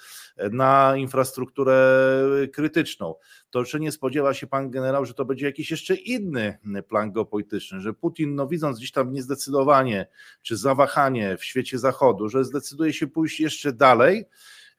na infrastrukturę krytyczną. To czy nie spodziewa się pan generał, że to będzie jakiś jeszcze inny plan geopolityczny, że Putin, no widząc gdzieś tam niezdecydowanie czy zawahanie w świecie zachodu, że zdecyduje się pójść jeszcze dalej,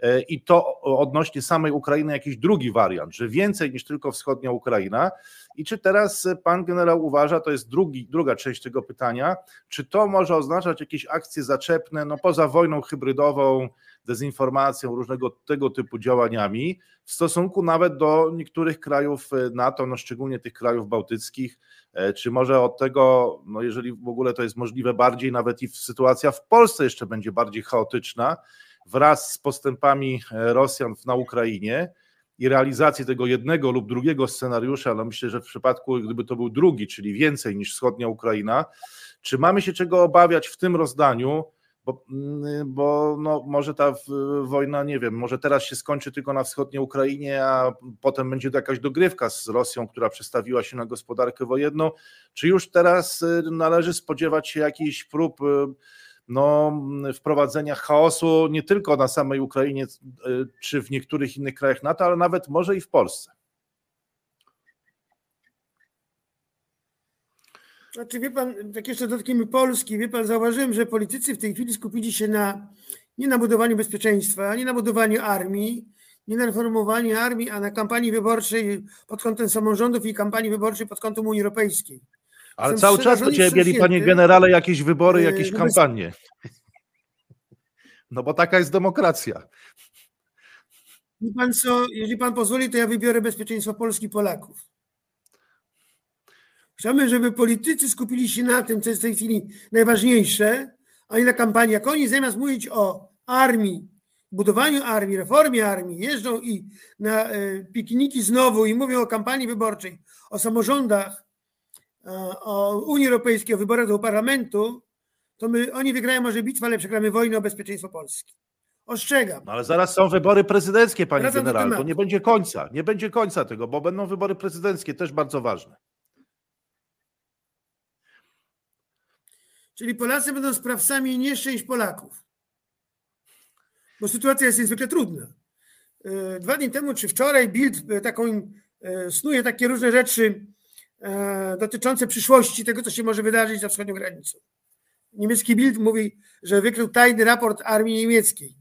E, i to odnośnie samej Ukrainy jakiś drugi wariant, że więcej niż tylko wschodnia Ukraina. I czy teraz pan generał uważa, to jest drugi, druga część tego pytania, czy to może oznaczać jakieś akcje zaczepne, no poza wojną hybrydową, dezinformacją, różnego tego typu działaniami, w stosunku nawet do niektórych krajów NATO, no szczególnie tych krajów bałtyckich, e, czy może od tego, no jeżeli w ogóle to jest możliwe, bardziej nawet i sytuacja w Polsce jeszcze będzie bardziej chaotyczna, wraz z postępami Rosjan na Ukrainie i realizacji tego jednego lub drugiego scenariusza, ale myślę, że w przypadku, gdyby to był drugi, czyli więcej niż wschodnia Ukraina, czy mamy się czego obawiać w tym rozdaniu? Bo, mm, bo no, może ta wojna, nie wiem, może teraz się skończy tylko na wschodniej Ukrainie, a potem będzie to jakaś dogrywka z Rosją, która przestawiła się na gospodarkę wojenną. Czy już teraz y, należy spodziewać się jakichś prób y, no, wprowadzenia chaosu nie tylko na samej Ukrainie e, czy w niektórych innych krajach NATO, ale nawet może i w Polsce. Znaczy, wie pan, tak jeszcze dotkniemy Polski, wie pan, zauważyłem, że politycy w tej chwili skupili się na nie na budowaniu bezpieczeństwa, nie na budowaniu armii, nie na reformowaniu armii, a na kampanii wyborczej pod kątem samorządów i kampanii wyborczej pod kątem Unii Europejskiej. Ale cały czas do ciebie mieli, panie generale, jakieś wybory, yy, jakieś kampanie. No bo taka jest demokracja. Pan co, jeżeli pan pozwoli, to ja wybiorę bezpieczeństwo Polski Polaków. Chciałbym, żeby politycy skupili się na tym, co jest w tej chwili najważniejsze, a nie na kampanii. Jak oni zamiast mówić o armii, budowaniu armii, reformie armii, jeżdżą i na e, pikniki znowu i mówią o kampanii wyborczej, o samorządach, o Unii Europejskiej, o wyborach do parlamentu, to my, oni wygrają może bitwę, ale przegramy wojnę o bezpieczeństwo Polski. Ostrzegam. No ale zaraz są wybory prezydenckie, panie Wracam. To nie będzie końca. Nie będzie końca tego, bo będą wybory prezydenckie, też bardzo ważne. Czyli Polacy będą sprawcami nieszczęść Polaków. Bo sytuacja jest niezwykle trudna. E, Dwa dni temu, czy wczoraj, Bild e, taką e, snuje takie różne rzeczy e, dotyczące przyszłości tego, co się może wydarzyć za wschodnią granicą. Niemiecki Bild mówi, że wykrył tajny raport armii niemieckiej.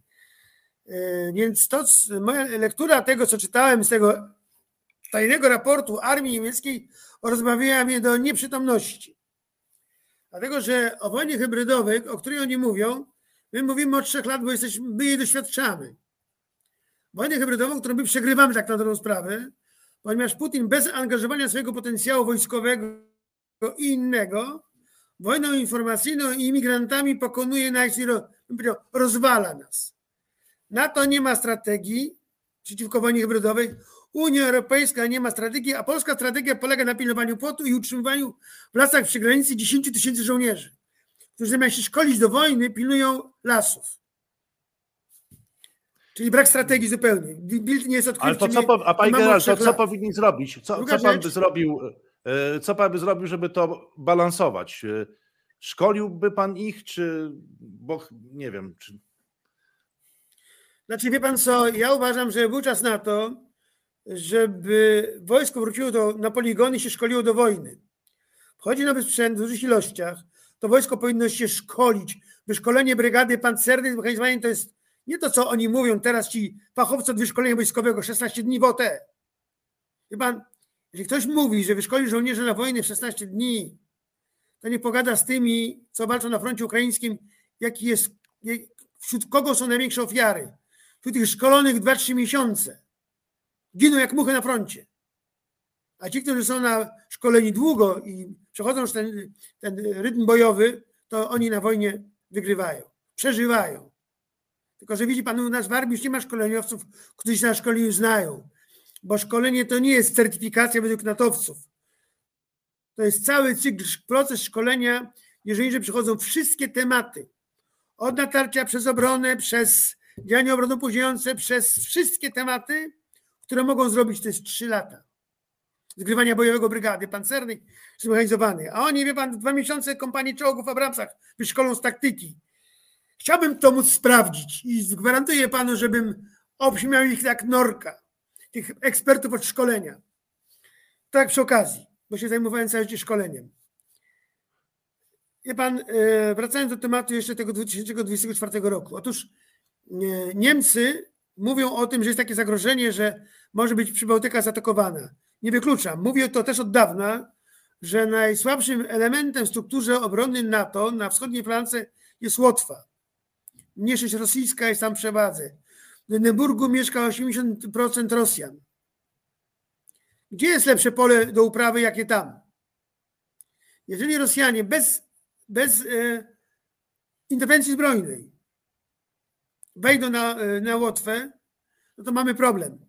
E, Więc to, moja lektura tego, co czytałem z tego tajnego raportu armii niemieckiej, rozbawiła mnie do nieprzytomności. Dlatego, że o wojnie hybrydowej, o której oni mówią, my mówimy od trzech lat, bo jesteśmy, my jej doświadczamy. Wojnę hybrydową, którą my przegrywamy tak na dobrą sprawę, ponieważ Putin bez angażowania swojego potencjału wojskowego i innego, wojną informacyjną i imigrantami pokonuje nas i rozwala nas. NATO nie ma strategii przeciwko wojnie hybrydowej. Unia Europejska nie ma strategii, a polska strategia polega na pilnowaniu płotu i utrzymywaniu w lasach przy granicy 10 tysięcy żołnierzy, którzy zamiast się szkolić do wojny, pilnują lasów. Czyli brak strategii zupełnie. Bild nie jest odkrywczy. Ale to co, nie- a nie panie generał, to co powinien zrobić? Co, co pan by zrobił? e, Co pan by zrobił, żeby to balansować? E, Szkoliłby pan ich, czy bo nie wiem, czy Znaczy, wie pan co, ja uważam, że był czas na to, żeby wojsko wróciło do, na poligony i się szkoliło do wojny. Wchodzi nowy sprzęt w dużych ilościach, to wojsko powinno się szkolić. Wyszkolenie brygady pancernej z mechanizmowaniem to jest nie to, co oni mówią teraz ci fachowcy od wyszkolenia wojskowego, 16 dni w OT. Wie pan, jeżeli ktoś mówi, że wyszkoli żołnierzy na wojnę w 16 dni, to nie pogada z tymi, co walczą na froncie ukraińskim, jaki jest, wśród kogo są największe ofiary. Wśród tych szkolonych 2-3 miesiące. Giną jak muchy na froncie. A ci, którzy są na szkoleni długo i przechodzą już ten, ten rytm bojowy, to oni na wojnie wygrywają, przeżywają. Tylko, że widzi pan, u nas w armii już nie ma szkoleniowców, którzy się na szkoleniu znają. Bo szkolenie to nie jest certyfikacja według natowców. To jest cały cykl, proces szkolenia, gdzie żołnierze przychodzą wszystkie tematy. Od natarcia przez obronę, przez działania obronopóźniające, przez wszystkie tematy, które mogą zrobić, to jest trzy lata. Zgrywania bojowego brygady pancernej, zmechanizowanej. A oni, wie pan, dwa miesiące kompanii czołgów w Abramsach wyszkolą z taktyki. Chciałbym to móc sprawdzić i gwarantuję panu, żebym obśmiał ich jak norka, tych ekspertów od szkolenia. Tak przy okazji, bo się zajmowałem całe życie szkoleniem. Wie pan, e, wracając do tematu jeszcze tego 2024 roku. Otóż e, Niemcy mówią o tym, że jest takie zagrożenie, że może być Przybałtyka zaatakowana. Nie wykluczam. Mówię to też od dawna, że najsłabszym elementem w strukturze obrony NATO na wschodniej flance jest Łotwa. Mniejszość rosyjska jest tam przewadze. W Dyneburgu mieszka 80% Rosjan. Gdzie jest lepsze pole do uprawy, jakie tam? Jeżeli Rosjanie bez, bez e, interwencji zbrojnej wejdą na, e, na Łotwę, no to mamy problem.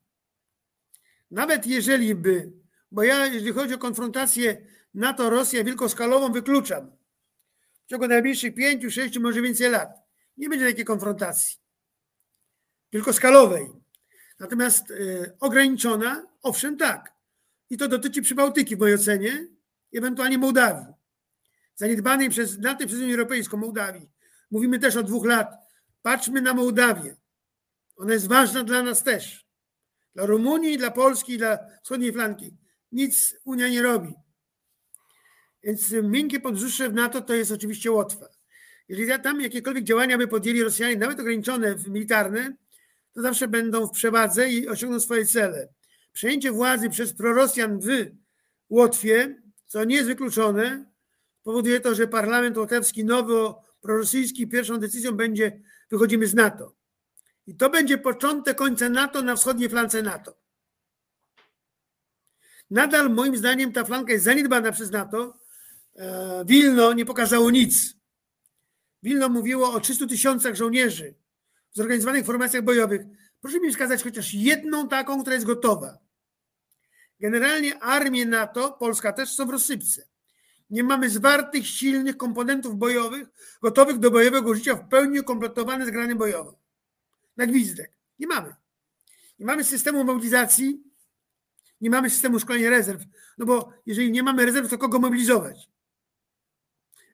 Nawet jeżeli by, bo ja, jeżeli chodzi o konfrontację NATO-Rosja wielkoskalową, wykluczam. W ciągu najbliższych pięciu, sześciu, może więcej lat. Nie będzie takiej konfrontacji wielkoskalowej. Natomiast e, ograniczona, owszem, tak. I to dotyczy Przybałtyki w mojej ocenie, ewentualnie Mołdawii. Zaniedbanej przez i przez Unię Europejską Mołdawii. Mówimy też od dwóch lat. Patrzmy na Mołdawię. Ona jest ważna dla nas też. Dla Rumunii, dla Polski, dla wschodniej flanki. Nic Unia nie robi. Więc miękkie podbrzusze w NATO to jest oczywiście Łotwa. Jeżeli tam jakiekolwiek działania by podjęli Rosjanie, nawet ograniczone militarne, to zawsze będą w przewadze i osiągną swoje cele. Przejęcie władzy przez prorosjan w Łotwie, co nie jest wykluczone, powoduje to, że parlament łotewski nowo prorosyjski pierwszą decyzją będzie wychodzimy z NATO. I to będzie początek końca NATO na wschodniej flance NATO. Nadal moim zdaniem ta flanka jest zaniedbana przez NATO. E, Wilno nie pokazało nic. Wilno mówiło o 300 tysiącach żołnierzy w zorganizowanych formacjach bojowych. Proszę mi wskazać chociaż jedną taką, która jest gotowa. Generalnie armie NATO, Polska też są w rozsypce. nie mamy zwartych, silnych komponentów bojowych, gotowych do bojowego życia, w pełni ukompletowane zgranym bojowo. Na gwizdek. Nie mamy. Nie mamy systemu mobilizacji, nie mamy systemu szkolenia rezerw. No bo jeżeli nie mamy rezerw, to kogo mobilizować?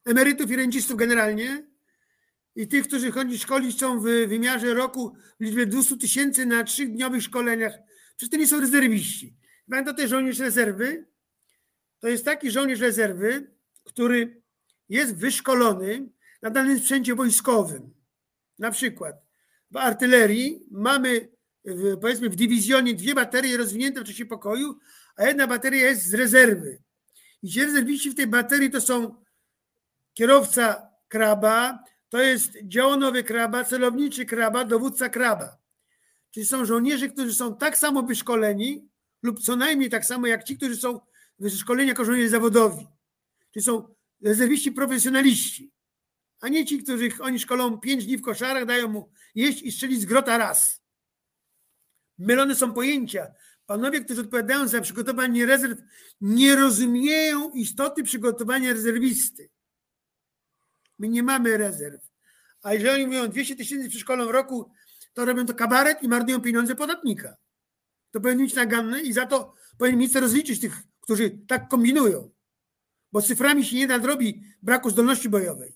Emerytów i rencistów generalnie i tych, którzy chodzi szkolić są w wymiarze roku w liczbie 200 tysięcy na trzydniowych szkoleniach. Przecież to nie są rezerwiści. Pamiętam też żołnierz rezerwy. To jest taki żołnierz rezerwy, który jest wyszkolony na danym sprzęcie wojskowym. Na przykład w artylerii mamy w, powiedzmy w dywizjonie dwie baterie rozwinięte w czasie pokoju, a jedna bateria jest z rezerwy. I ci rezerwiści w tej baterii to są kierowca kraba, to jest działonowy kraba, celowniczy kraba, dowódca kraba. Czyli są żołnierze, którzy są tak samo wyszkoleni lub co najmniej tak samo jak ci, którzy są wyszkoleni jako żołnierze zawodowi. Czyli są rezerwiści profesjonaliści, a nie ci, których oni szkolą pięć dni w koszarach, dają mu jeść i strzelić z grota raz. Mylone są pojęcia. Panowie, którzy odpowiadają za przygotowanie rezerw, nie rozumieją istoty przygotowania rezerwisty. My nie mamy rezerw. A jeżeli oni mówią 200 tysięcy przeszkolą w roku, to robią to kabaret i marnują pieniądze podatnika. To powinien mieć naganne i za to powinien minister rozliczyć tych, którzy tak kombinują. Bo cyframi się nie nadrobi braku zdolności bojowej.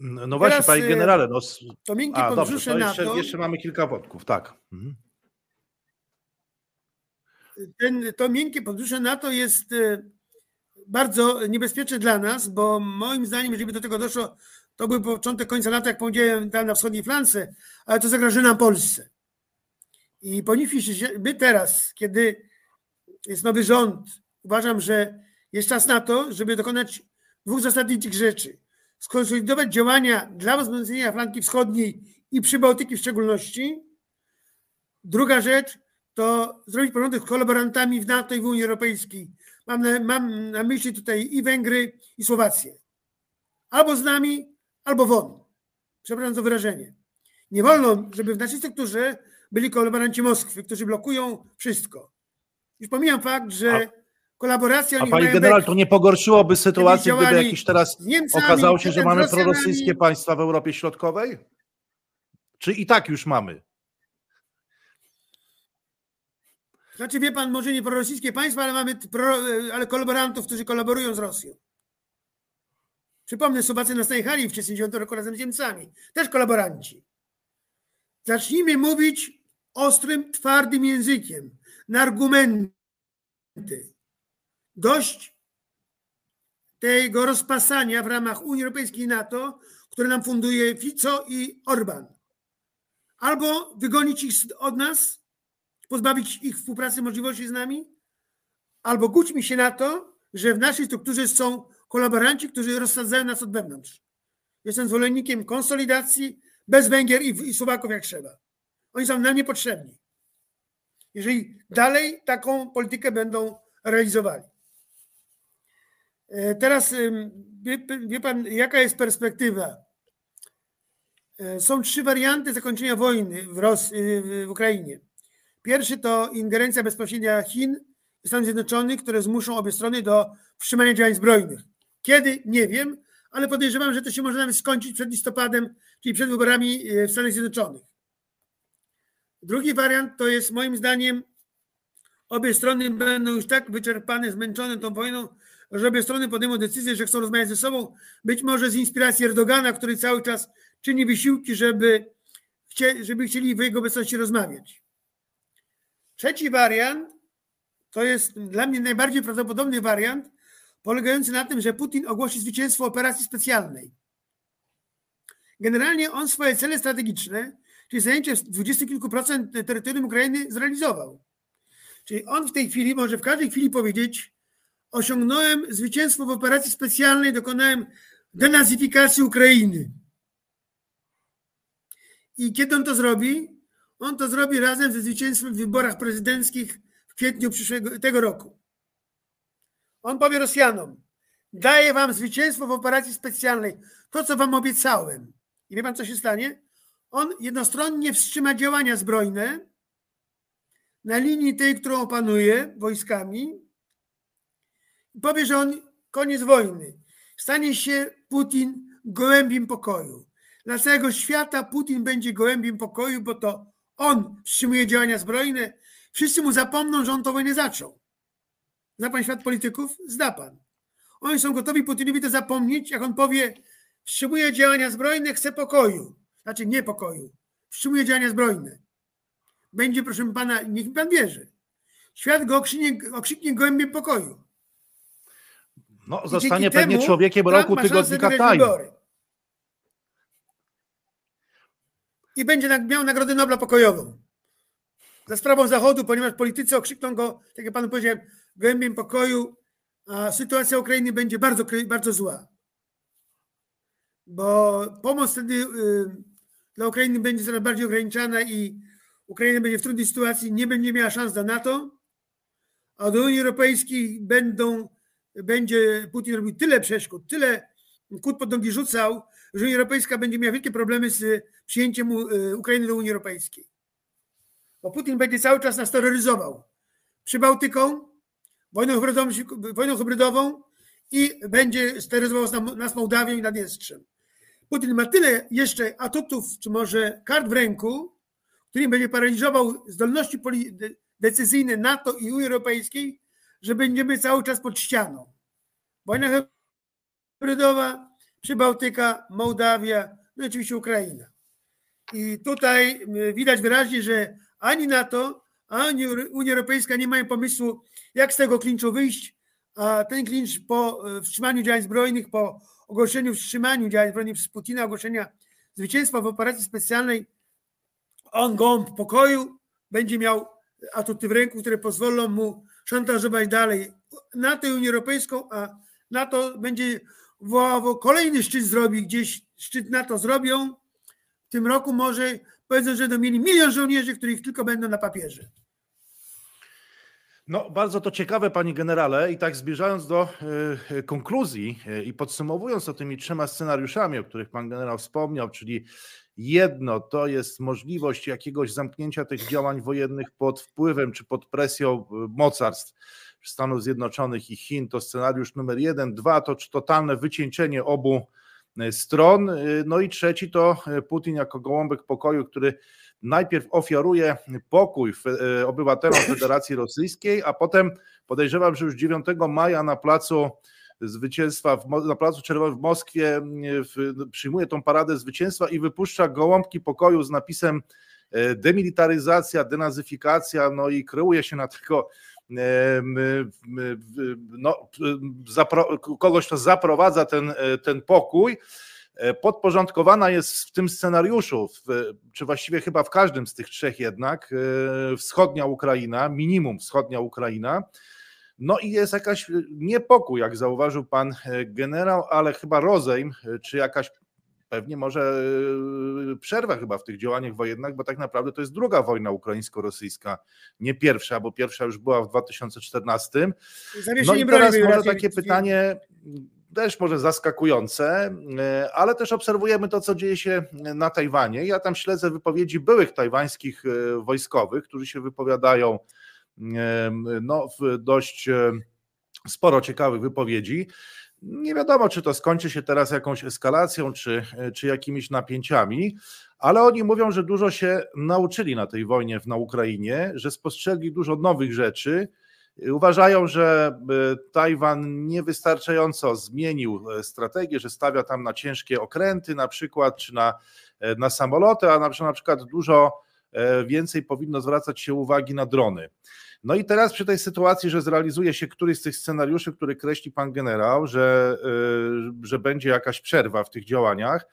No właśnie, Teraz, panie y, generale. No, to miękkie A, dobrze, to jeszcze, to, jeszcze mamy kilka wątków, tak. Mhm. Ten, to miękkie podbrzusze NATO jest y, bardzo niebezpieczne dla nas, bo moim zdaniem, jeżeli by do tego doszło, to był początek końca lata, jak powiedziałem, tam na wschodniej flance, ale to zagroży nam Polsce. I powinniśmy się, my teraz, kiedy jest nowy rząd, uważam, że jest czas na to, żeby dokonać dwóch zasadniczych rzeczy skonsolidować działania dla wzmocnienia flanki wschodniej i Przybałtyki w szczególności. Druga rzecz to zrobić porządek z kolaborantami w NATO i w Unii Europejskiej. Mam na, mam na myśli tutaj i Węgry, i Słowację. Albo z nami, albo won. Przepraszam za wyrażenie. Nie wolno, żeby w naszej strukturze byli kolaboranci Moskwy, którzy blokują wszystko. Już pomijam fakt, że Kolaboracja A pani general, to nie pogorszyłoby sytuacji, gdyby jakiś teraz Niemcami, okazało się, że mamy prorosyjskie państwa w Europie Środkowej? Czy i tak już mamy? Znaczy, wie pan, może nie prorosyjskie państwa, ale mamy pro, ale kolaborantów, którzy kolaborują z Rosją. Przypomnę, Słowacy nas najechali w 1939 roku razem z Niemcami. Też kolaboranci. Zacznijmy mówić ostrym, twardym językiem, na argumenty dość tego rozpasania w ramach Unii Europejskiej i NATO, które nam funduje Fico i Orban. Albo wygonić ich od nas, pozbawić ich współpracy możliwości z nami, albo gućmy się na to, że w naszej strukturze są kolaboranci, którzy rozsadzają nas od wewnątrz. Jestem zwolennikiem konsolidacji bez Węgier i, i Słowaków jak trzeba. Oni są nam niepotrzebni. Jeżeli dalej taką politykę będą realizowali. E, teraz wie, wie pan, jaka jest perspektywa? E, są trzy warianty zakończenia wojny w, Ros- w Ukrainie. Pierwszy to ingerencja bezpośrednia Chin i Stanów Zjednoczonych, które zmuszą obie strony do wstrzymania działań zbrojnych. Kiedy? Nie wiem, ale podejrzewam, że to się może nawet skończyć przed listopadem, czyli przed wyborami e, w Stanach Zjednoczonych. Drugi wariant to jest moim zdaniem obie strony będą już tak wyczerpane, zmęczone tą wojną, że obie strony podejmą decyzję, że chcą rozmawiać ze sobą, być może z inspiracji Erdogana, który cały czas czyni wysiłki, żeby, żeby chcieli w jego obecności rozmawiać. Trzeci wariant to jest dla mnie najbardziej prawdopodobny wariant, polegający na tym, że Putin ogłosi zwycięstwo operacji specjalnej. Generalnie on swoje cele strategiczne, czyli zajęcie dwudziestu kilku procent terytorium Ukrainy, zrealizował. Czyli on w tej chwili może w każdej chwili powiedzieć, osiągnąłem zwycięstwo w operacji specjalnej, dokonałem denazyfikacji Ukrainy. I kiedy on to zrobi? On to zrobi razem ze zwycięstwem w wyborach prezydenckich w kwietniu przyszłego tego roku. On powie Rosjanom: Daję wam zwycięstwo w operacji specjalnej, to co wam obiecałem. I wie pan, co się stanie? On jednostronnie wstrzyma działania zbrojne na linii tej, którą opanuje wojskami, powie, że on koniec wojny, stanie się Putin gołębiem pokoju. Dla całego świata Putin będzie gołębiem pokoju, bo to on wstrzymuje działania zbrojne. Wszyscy mu zapomną, że on to wojnę zaczął. Zna pan świat polityków? Zna pan. Oni są gotowi Putinowi to zapomnieć, jak on powie, wstrzymuje działania zbrojne, chce pokoju. Znaczy nie pokoju. Wstrzymuje działania zbrojne. Będzie, proszę pana, niech mi pan wierzy. Świat go okrzyknie, okrzyknie gołębiem pokoju. No, zostanie pewnie człowiekiem roku tygodnika Time. I będzie miał Nagrodę Nobla pokojową. Za sprawą Zachodu, ponieważ politycy okrzykną go, tak jak panu powiedziałem, gołębiem pokoju, a sytuacja Ukrainy będzie bardzo, bardzo zła. Bo pomoc wtedy y, dla Ukrainy będzie coraz bardziej ograniczana i Ukraina będzie w trudnej sytuacji, nie będzie miała szans na NATO, a do Unii Europejskiej będą, będzie Putin robił tyle przeszkód, tyle kłód pod nogi rzucał, że Unia Europejska będzie miała wielkie problemy z przyjęciem y, Ukrainy do Unii Europejskiej. Bo Putin będzie cały czas nas terroryzował Przybałtyką, wojną hybrydową, wojną hybrydową i będzie steryzował nas Mołdawią i Naddniestrzem. Putin ma tyle jeszcze atutów, czy może kart w ręku, którym będzie paraliżował zdolności decyzyjne NATO i Unii Europejskiej, że będziemy cały czas pod ścianą. Wojna hybrydowa, Przybałtyka, Mołdawia, no i oczywiście Ukraina. I tutaj widać wyraźnie, że ani NATO, ani Unia Europejska nie mają pomysłu, jak z tego klinczu wyjść, a ten klincz po e, wstrzymaniu działań zbrojnych, po ogłoszeniu wstrzymaniu działań zbrojnych przez Putina, ogłoszenia zwycięstwa w operacji specjalnej, on gąb pokoju będzie miał atuty w ręku, które pozwolą mu szantażować dalej NATO i Unię Europejską, a NATO będzie wołało kolejny szczyt zrobi, gdzieś szczyt NATO zrobią. W tym roku może powiedzą, że będą mieli milion żołnierzy, których tylko będą na papierze. No, bardzo to ciekawe, panie generale. I tak zbliżając do y, konkluzji y, i podsumowując to tymi trzema scenariuszami, o których pan generał wspomniał, czyli jedno to jest możliwość jakiegoś zamknięcia tych działań wojennych pod wpływem czy pod presją y, mocarstw Stanów Zjednoczonych i Chin, to scenariusz numer jeden. Dwa to totalne wycieńczenie obu stron. No i trzeci to Putin jako gołąbek pokoju, który najpierw ofiaruje pokój e, obywatelom Federacji Rosyjskiej, a potem podejrzewam, że już 9 maja na placu zwycięstwa, na placu Czerwonym w Moskwie przyjmuje tą paradę zwycięstwa i wypuszcza gołąbki pokoju z napisem e, demilitaryzacja, denazyfikacja, no i kreuje się na tego e, no, kogoś, kto zaprowadza ten, ten pokój. E, podporządkowana jest w tym scenariuszu, czy właściwie chyba w każdym z tych trzech jednak, e, wschodnia Ukraina, minimum wschodnia Ukraina. No i jest jakaś niepokój, jak zauważył pan e, generał, ale chyba rozejm, czy jakaś pewnie może przerwa chyba w tych działaniach wojennych, bo tak naprawdę to jest druga wojna ukraińsko-rosyjska, nie pierwsza, bo pierwsza już była w 2014. No i teraz może takie pytanie, też może zaskakujące, e, ale też obserwujemy to, co dzieje się na Tajwanie. Ja tam śledzę wypowiedzi byłych tajwańskich e, wojskowych, którzy się wypowiadają no, w dość sporo ciekawych wypowiedzi. Nie wiadomo, czy to skończy się teraz jakąś eskalacją, czy, czy jakimiś napięciami, ale oni mówią, że dużo się nauczyli na tej wojnie na Ukrainie, że spostrzegli dużo nowych rzeczy, Uważają, że e, Tajwan niewystarczająco zmienił e, strategię, że stawia tam na ciężkie okręty na przykład, czy na, e, na samoloty, a na przykład, na przykład dużo więcej powinno zwracać się uwagi na drony. No i teraz przy tej sytuacji, że zrealizuje się któryś z tych scenariuszy, który kreśli pan generał, że, że będzie jakaś przerwa w tych działaniach,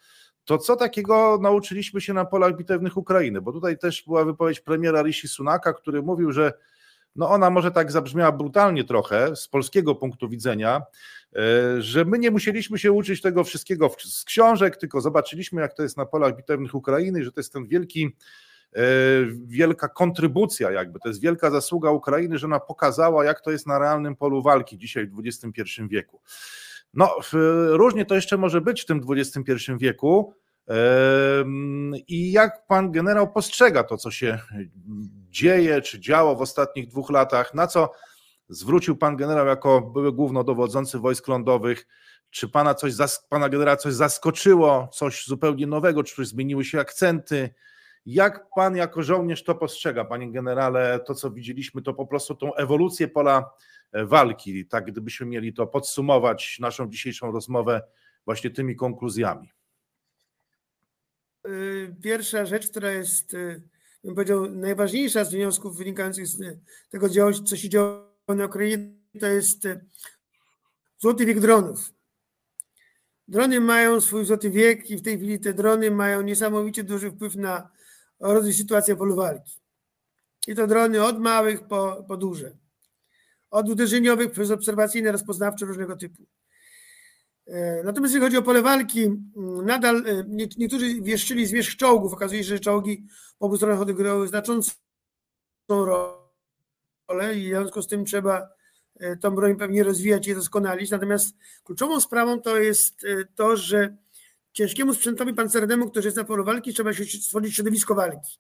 to co takiego nauczyliśmy się na polach bitewnych Ukrainy? Bo tutaj też była wypowiedź premiera Rishi Sunaka, który mówił, że no ona może tak zabrzmiała brutalnie trochę z polskiego punktu widzenia, e, że my nie musieliśmy się uczyć tego wszystkiego z książek, tylko zobaczyliśmy, jak to jest na polach bitewnych Ukrainy, że to jest ten wielki, wielka kontrybucja, jakby to jest wielka zasługa Ukrainy, że ona pokazała, jak to jest na realnym polu walki dzisiaj w XXI wieku. No, różnie to jeszcze może być w tym XXI wieku. I jak pan generał postrzega to, co się dzieje, czy działo w ostatnich dwóch latach, na co zwrócił pan generał jako były głównodowodzący wojsk lądowych. Czy pana coś, pana generała coś zaskoczyło, coś zupełnie nowego, czy zmieniły się akcenty? Jak pan jako żołnierz to postrzega, panie generale, to co widzieliśmy, to po prostu tą ewolucję pola e, walki, tak gdybyśmy mieli to podsumować naszą dzisiejszą rozmowę właśnie tymi konkluzjami? Y, pierwsza rzecz, która jest, y, bym powiedział, najważniejsza z wniosków wynikających z tego, co się działo na Ukrainie, to jest y, złoty wiek dronów. Drony mają swój złoty wiek i w tej chwili te drony mają niesamowicie duży wpływ na rozwój sytuacji polu walki. I to drony od małych po, po duże. Od uderzeniowych przez obserwacyjne, rozpoznawcze różnego typu. E, natomiast jeśli chodzi o pole walki, nadal e, niektórzy wieszczyli zmierzch czołgów. Okazuje się, że czołgi po obu stronach odegrały znaczącą rolę i w związku z tym trzeba e, tą broń pewnie rozwijać i doskonalić. Natomiast kluczową sprawą to jest to, że ciężkiemu sprzętowi pancernemu, który jest na polu walki, trzeba się stworzyć środowisko walki.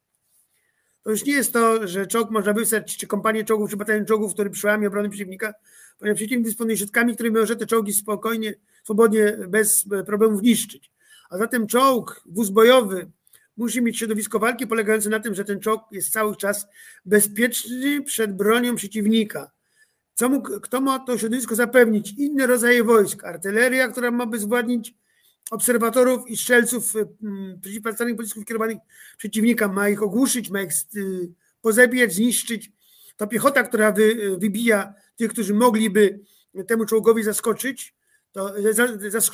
To już nie jest to, że czołg można wysłać, czy kompanię czołgów, czy batalion czołgów, który przyłamie obrony przeciwnika, ponieważ przeciwnik dysponuje środkami, którymi może te czołgi spokojnie, swobodnie, bez problemów niszczyć. A zatem czołg, wóz bojowy musi mieć środowisko walki polegające na tym, że ten czołg jest cały czas bezpieczny przed bronią przeciwnika. Co mógł, kto ma to środowisko zapewnić? Inne rodzaje wojsk. Artyleria, która ma bezwładnić obserwatorów i strzelców mm, przeciwpancernych pocisków kierowanych przeciwnika, ma ich ogłuszyć, ma ich y, pozabijać, zniszczyć. To piechota, która wy, y, wybija tych, którzy mogliby temu czołgowi zaskoczyć, to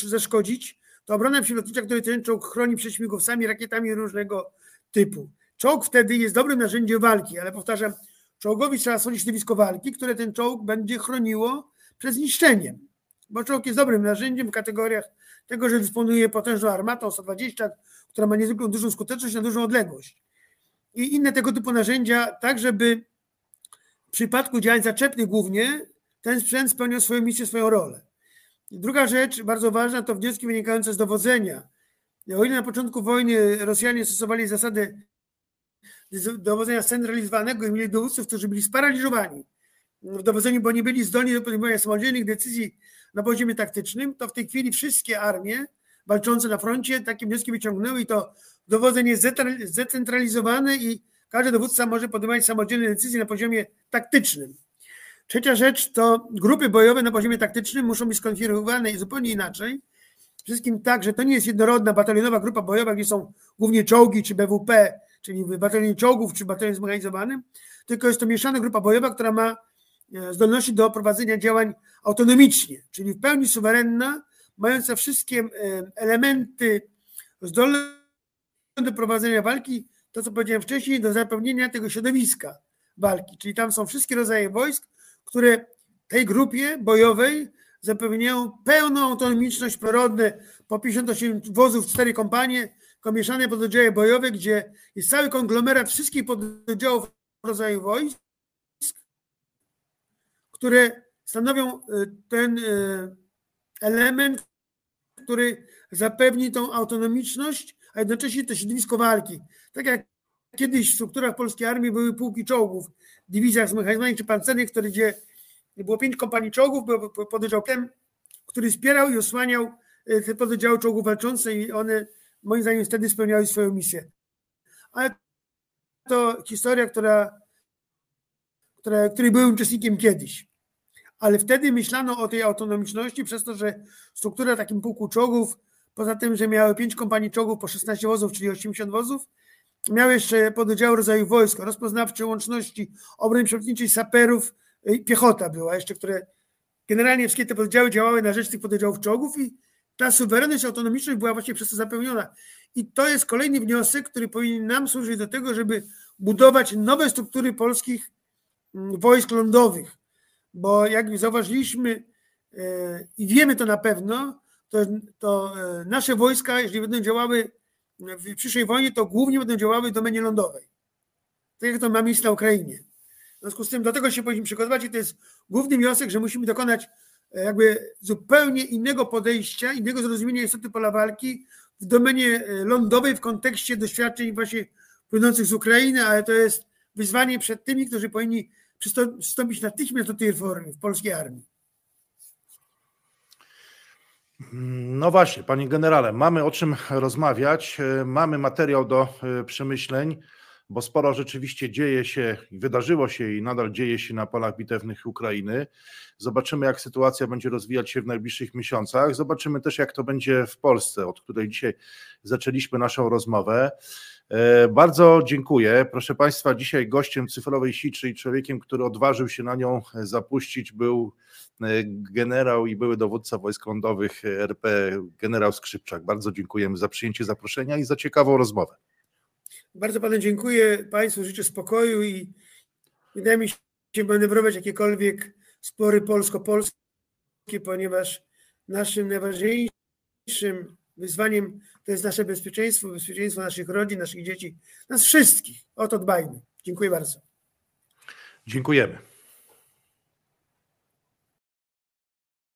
zaszkodzić, to obrona przylotnicza, który ten czołg chroni przed śmigłowcami, rakietami różnego typu. Czołg wtedy jest dobrym narzędziem walki, ale powtarzam, czołgowi trzeba stworzyć środowisko walki, które ten czołg będzie chroniło przed zniszczeniem. Bo czołg jest dobrym narzędziem w kategoriach tego, że dysponuje potężną armatą 120, która ma niezwykle dużą skuteczność na dużą odległość. I inne tego typu narzędzia, tak żeby w przypadku działań zaczepnych głównie ten sprzęt spełniał swoją misję, swoją rolę. I druga rzecz, bardzo ważna, to wnioski wynikające z dowodzenia. O ile na początku wojny Rosjanie stosowali zasadę dowodzenia scentralizowanego i mieli dowódców, którzy byli sparaliżowani w dowodzeniu, bo nie byli zdolni do podejmowania samodzielnych decyzji na poziomie taktycznym, to w tej chwili wszystkie armie walczące na froncie takie wnioski wyciągnęły i to dowodzenie jest zdecentralizowane i każdy dowódca może podejmować samodzielne decyzje na poziomie taktycznym. Trzecia rzecz to grupy bojowe na poziomie taktycznym muszą być skonfigurowane zupełnie inaczej. Wszystkim tak, że to nie jest jednorodna batalionowa grupa bojowa, gdzie są głównie czołgi czy BWP, czyli batalion czołgów czy batalion zmechanizowany, tylko jest to mieszana grupa bojowa, która ma zdolności do prowadzenia działań autonomicznie, czyli w pełni suwerenna, mająca wszystkie e, elementy zdolne do prowadzenia walki, to co powiedziałem wcześniej, do zapewnienia tego środowiska walki. Czyli tam są wszystkie rodzaje wojsk, które tej grupie bojowej zapewniają pełną autonomiczność przyrodne po 58 wozów, 4 kompanie, mieszane pododdziały bojowe, gdzie jest cały konglomerat wszystkich pododdziałów rodzaju wojsk, które stanowią y, ten y, element, który zapewni tą autonomiczność, a jednocześnie to środowisko walki. Tak jak kiedyś w strukturach polskiej armii były pułki czołgów, dywizjach zmechanizowanych czy pancernych, które gdzie było pięć kompanii czołgów, był pododdział ten, który wspierał i osłaniał y, te pododdziały czołgów walczące i one moim zdaniem wtedy spełniały swoją misję. Ale to historia, która, która, której byłem uczestnikiem kiedyś ale wtedy myślano o tej autonomiczności przez to, że struktura takim pułku czołgów, poza tym, że miały 5 kompanii czołgów po 16 wozów, czyli 80 wozów, miały jeszcze pododdziały rodzaju wojska, rozpoznawcze łączności, obrony przeciwniczej, saperów, i piechota była jeszcze, które generalnie wszystkie te pododdziały działały na rzecz tych pododdziałów czołgów i ta suwerenność, autonomiczność była właśnie przez to zapełniona. I to jest kolejny wniosek, który powinien nam służyć do tego, żeby budować nowe struktury polskich mm, wojsk lądowych, bo jak zauważyliśmy e, i wiemy to na pewno, to, to e, nasze wojska, jeżeli będą działały w przyszłej wojnie, to głównie będą działały w domenie lądowej. Tak jak to ma miejsce na Ukrainie. W związku z tym do tego się powinniśmy przygotować i to jest główny wniosek, że musimy dokonać e, jakby zupełnie innego podejścia, innego zrozumienia istoty pola walki w domenie lądowej w kontekście doświadczeń właśnie płynących z Ukrainy, ale to jest wyzwanie przed tymi, którzy powinni przystąpić natychmiast do tej reformy w polskiej armii. No właśnie, panie generale, mamy o czym rozmawiać, e, mamy materiał do e, przemyśleń, bo sporo rzeczywiście dzieje się, wydarzyło się i nadal dzieje się na polach bitewnych Ukrainy. Zobaczymy, jak sytuacja będzie rozwijać się w najbliższych miesiącach. Zobaczymy też, jak to będzie w Polsce, od której dzisiaj zaczęliśmy naszą rozmowę. E, bardzo dziękuję. Proszę Państwa, dzisiaj gościem cyfrowej siczy i człowiekiem, który odważył się na nią zapuścić, był e, generał i były dowódca wojsk lądowych RP, generał Skrzypczak. Bardzo dziękujemy za przyjęcie zaproszenia i za ciekawą rozmowę. Bardzo panu dziękuję. Państwu życzę spokoju i wydaje mi się manewrować jakiekolwiek spory polsko-polskie, ponieważ naszym najważniejszym wyzwaniem to jest nasze bezpieczeństwo, bezpieczeństwo naszych rodzin, naszych dzieci, nas wszystkich. O to dbajmy. Dziękuję bardzo. Dziękujemy.